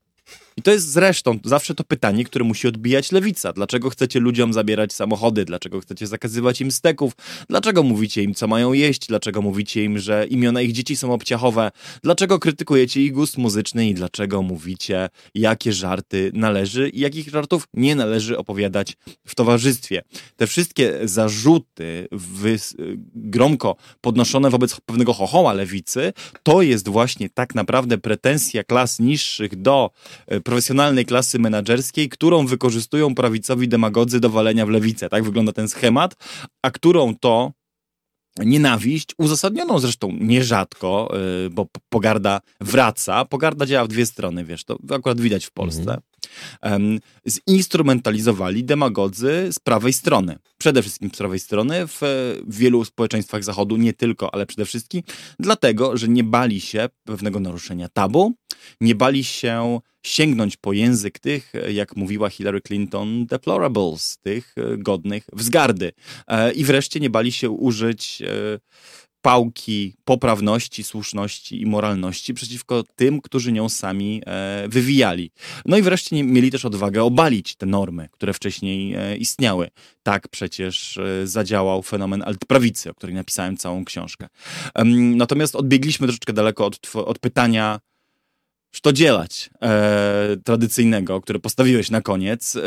I to jest zresztą zawsze to pytanie, które musi odbijać lewica. Dlaczego chcecie ludziom zabierać samochody? Dlaczego chcecie zakazywać im steków? Dlaczego mówicie im, co mają jeść? Dlaczego mówicie im, że imiona ich dzieci są obciachowe? Dlaczego krytykujecie ich gust muzyczny i dlaczego mówicie, jakie żarty należy i jakich żartów nie należy opowiadać w towarzystwie? Te wszystkie zarzuty gromko podnoszone wobec pewnego chochoła lewicy, to jest właśnie tak naprawdę pretensja klas niższych do e, profesjonalnej klasy menedżerskiej, którą wykorzystują prawicowi demagodzy do walenia w lewicę. Tak wygląda ten schemat, a którą to nienawiść, uzasadnioną zresztą nierzadko, yy, bo pogarda wraca. Pogarda działa w dwie strony, wiesz, to akurat widać w Polsce. Mhm zinstrumentalizowali demagodzy z prawej strony. Przede wszystkim z prawej strony w wielu społeczeństwach Zachodu, nie tylko, ale przede wszystkim dlatego, że nie bali się pewnego naruszenia tabu, nie bali się sięgnąć po język tych, jak mówiła Hillary Clinton, deplorables, tych godnych wzgardy. E, I wreszcie nie bali się użyć e, pałki poprawności, słuszności i moralności przeciwko tym, którzy nią sami e, wywijali. No i wreszcie nie, mieli też odwagę obalić te normy, które wcześniej e, istniały. Tak przecież e, zadziałał fenomen altprawicy, o której napisałem całą książkę. Natomiast odbiegliśmy troszeczkę daleko od, od pytania, to dzielać e, tradycyjnego, które postawiłeś na koniec.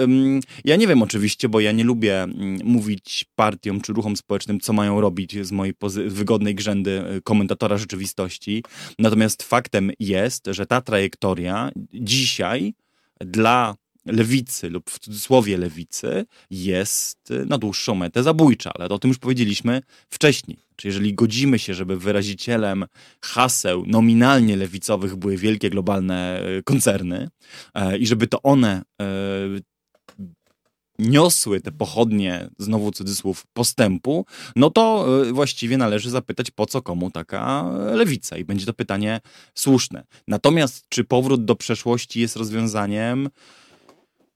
ja nie wiem oczywiście, bo ja nie lubię mm, mówić partiom czy ruchom społecznym, co mają robić z mojej wygodnej grzędy e, komentatora rzeczywistości. Natomiast faktem jest, że ta trajektoria dzisiaj dla lewicy lub w cudzysłowie lewicy jest na dłuższą metę zabójcza, ale o tym już powiedzieliśmy wcześniej. Czy jeżeli godzimy się, żeby wyrazicielem haseł nominalnie lewicowych były wielkie globalne e, koncerny e, i żeby to one e, niosły te pochodnie, znowu cudzysłów, postępu, no to właściwie należy zapytać, po co komu taka lewica. I będzie to pytanie słuszne. Natomiast czy powrót do przeszłości jest rozwiązaniem?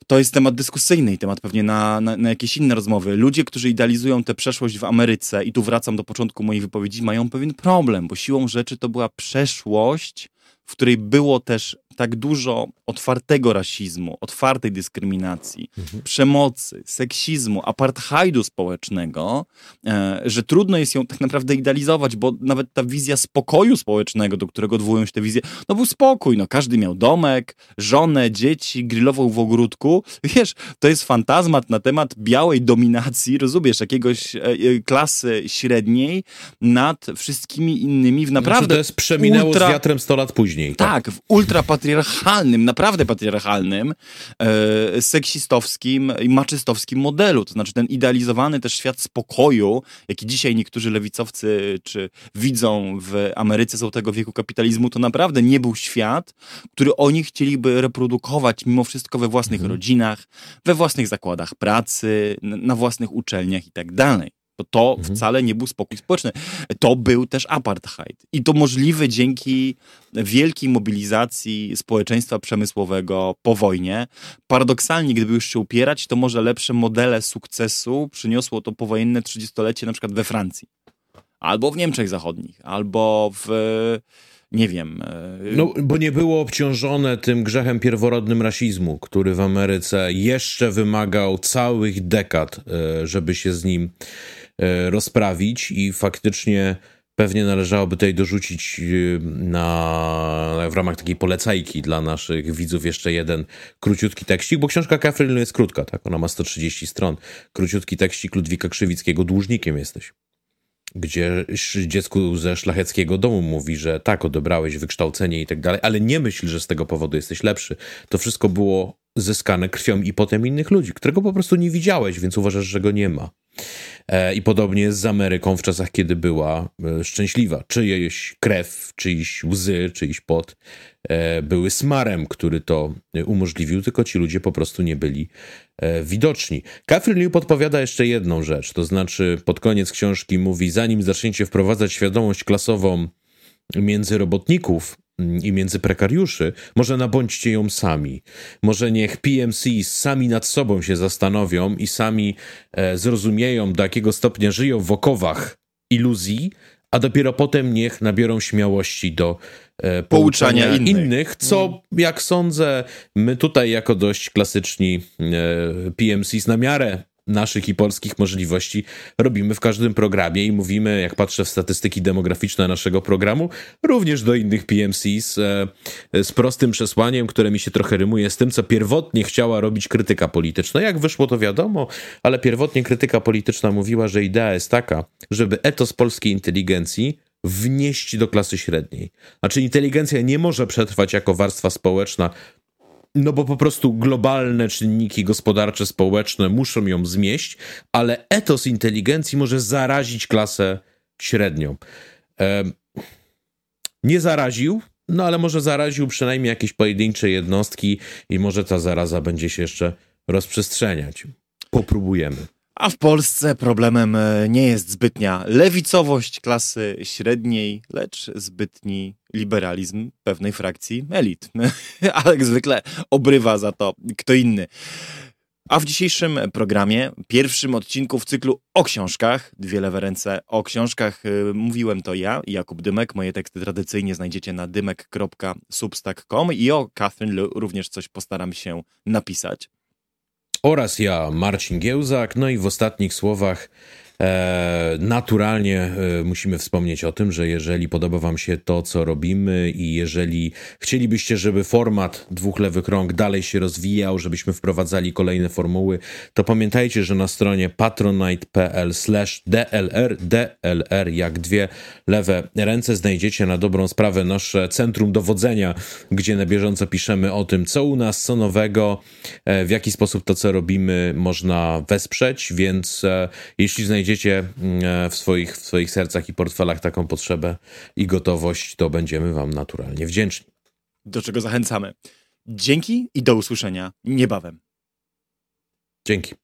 To jest temat dyskusyjny i temat pewnie na, na, na, jakieś inne rozmowy. Ludzie, którzy idealizują tę przeszłość w Ameryce, i tu wracam do początku mojej wypowiedzi, mają pewien problem, bo siłą rzeczy to była przeszłość, w której było też tak dużo otwartego rasizmu, otwartej dyskryminacji, mhm. przemocy, seksizmu, apartheidu społecznego, e, że trudno jest ją tak naprawdę idealizować, bo nawet ta wizja spokoju społecznego, do którego odwołują się te wizje, no był spokój, no każdy miał domek, żonę, dzieci, grillował w ogródku. Wiesz, to jest fantazmat na temat białej dominacji, rozumiesz, jakiegoś e, e, klasy średniej nad wszystkimi innymi w naprawdę... Znaczy to jest przeminęło ultra... z wiatrem 100 lat później. Tak, tak w ultra patriarchalnym, naprawdę patriarchalnym, e, seksistowskim i maczystowskim modelu. To znaczy ten idealizowany też świat spokoju, jaki dzisiaj niektórzy lewicowcy czy widzą w Ameryce Złotego Wieku Kapitalizmu, to naprawdę nie był świat, który oni chcieliby reprodukować mimo wszystko we własnych mhm. rodzinach, we własnych zakładach pracy, na własnych uczelniach i tak dalej. Bo to mhm. wcale nie był spokój społeczny. To był też apartheid. I to możliwe dzięki wielkiej mobilizacji społeczeństwa przemysłowego po wojnie. Paradoksalnie, gdyby już się upierać, to może lepsze modele sukcesu przyniosło to powojenne trzydziestolecie na przykład we Francji. Albo w Niemczech Zachodnich, albo w nie wiem. E, no, bo nie było obciążone tym grzechem pierworodnym rasizmu, który w Ameryce jeszcze wymagał całych dekad, e, żeby się z nim rozprawić i faktycznie pewnie należałoby tutaj dorzucić e, na, w ramach takiej polecajki dla naszych widzów jeszcze jeden króciutki tekścik, bo książka Catherine jest krótka, tak? Ona ma 130 stron. Króciutki tekścik Ludwika Krzywickiego, dłużnikiem jesteś. Gdzie dziecku ze szlacheckiego domu mówi, że tak, odebrałeś wykształcenie i tak dalej, ale nie myśl, że z tego powodu jesteś lepszy. To wszystko było zyskane krwią i potem innych ludzi, którego po prostu nie widziałeś, więc uważasz, że go nie ma. E, I podobnie z Ameryką w czasach, kiedy była e, szczęśliwa. Czyjeś krew, czyjś łzy, czyjś pot e, były smarem, który to umożliwił, tylko ci ludzie po prostu nie byli widoczni. Catherine Liu podpowiada jeszcze jedną rzecz, to znaczy pod koniec książki mówi, zanim zaczniecie wprowadzać świadomość klasową między robotników, i między prekariuszy, może nabądźcie ją sami. Może niech PMC sami nad sobą się zastanowią i sami e, zrozumieją, do jakiego stopnia żyją w okowach iluzji, a dopiero potem niech nabiorą śmiałości do e, pouczania, pouczania innych. innych. co mhm. jak sądzę, my tutaj jako dość klasyczni e, PMCs na miarę naszych i polskich możliwości robimy w każdym programie i mówimy, jak patrzę w statystyki demograficzne naszego programu, również do innych PMCs e, z prostym przesłaniem, które mi się trochę rymuje z tym, co pierwotnie chciała robić krytyka polityczna. Jak wyszło to wiadomo, ale pierwotnie krytyka polityczna mówiła, że idea jest taka, żeby etos polskiej inteligencji wnieść do klasy średniej. Znaczy inteligencja nie może przetrwać jako warstwa społeczna no bo po prostu globalne czynniki gospodarcze, społeczne muszą ją zmieść, ale etos inteligencji może zarazić klasę średnią. Nie zaraził, no ale może zaraził przynajmniej jakieś pojedyncze jednostki i może ta zaraza będzie się jeszcze rozprzestrzeniać. Popróbujemy. A w Polsce problemem e, nie jest zbytnia lewicowość klasy średniej, lecz zbytni liberalizm pewnej frakcji elit. Ale jak zwykle obrywa za to kto inny. A w dzisiejszym programie, pierwszym odcinku w cyklu o książkach, dwie lewe ręce o książkach, e, mówiłem to ja, Jakub Dymek. Moje teksty tradycyjnie znajdziecie na dymek.substack.com i o Catherine również coś postaram się napisać oraz ja, Marcin Giełzak. No i w ostatnich słowach naturalnie e, musimy wspomnieć o tym, że jeżeli podoba Wam się to, co robimy i jeżeli chcielibyście, żeby format dwóch lewych rąk dalej się rozwijał, żebyśmy wprowadzali kolejne formuły, to pamiętajcie, że na stronie patronite.pl DLR, DLR jak dwie lewe ręce znajdziecie na dobrą sprawę nasze centrum dowodzenia, gdzie na bieżąco piszemy o tym, co u nas, co nowego, e, w jaki sposób to, co robimy, można wesprzeć, więc jeśli znajdziecie znajdziecie mm, w swoich, w swoich sercach i portfelach taką potrzebę i gotowość, to będziemy Wam naturalnie wdzięczni. Do czego zachęcamy. Dzięki i do usłyszenia niebawem. Dzięki.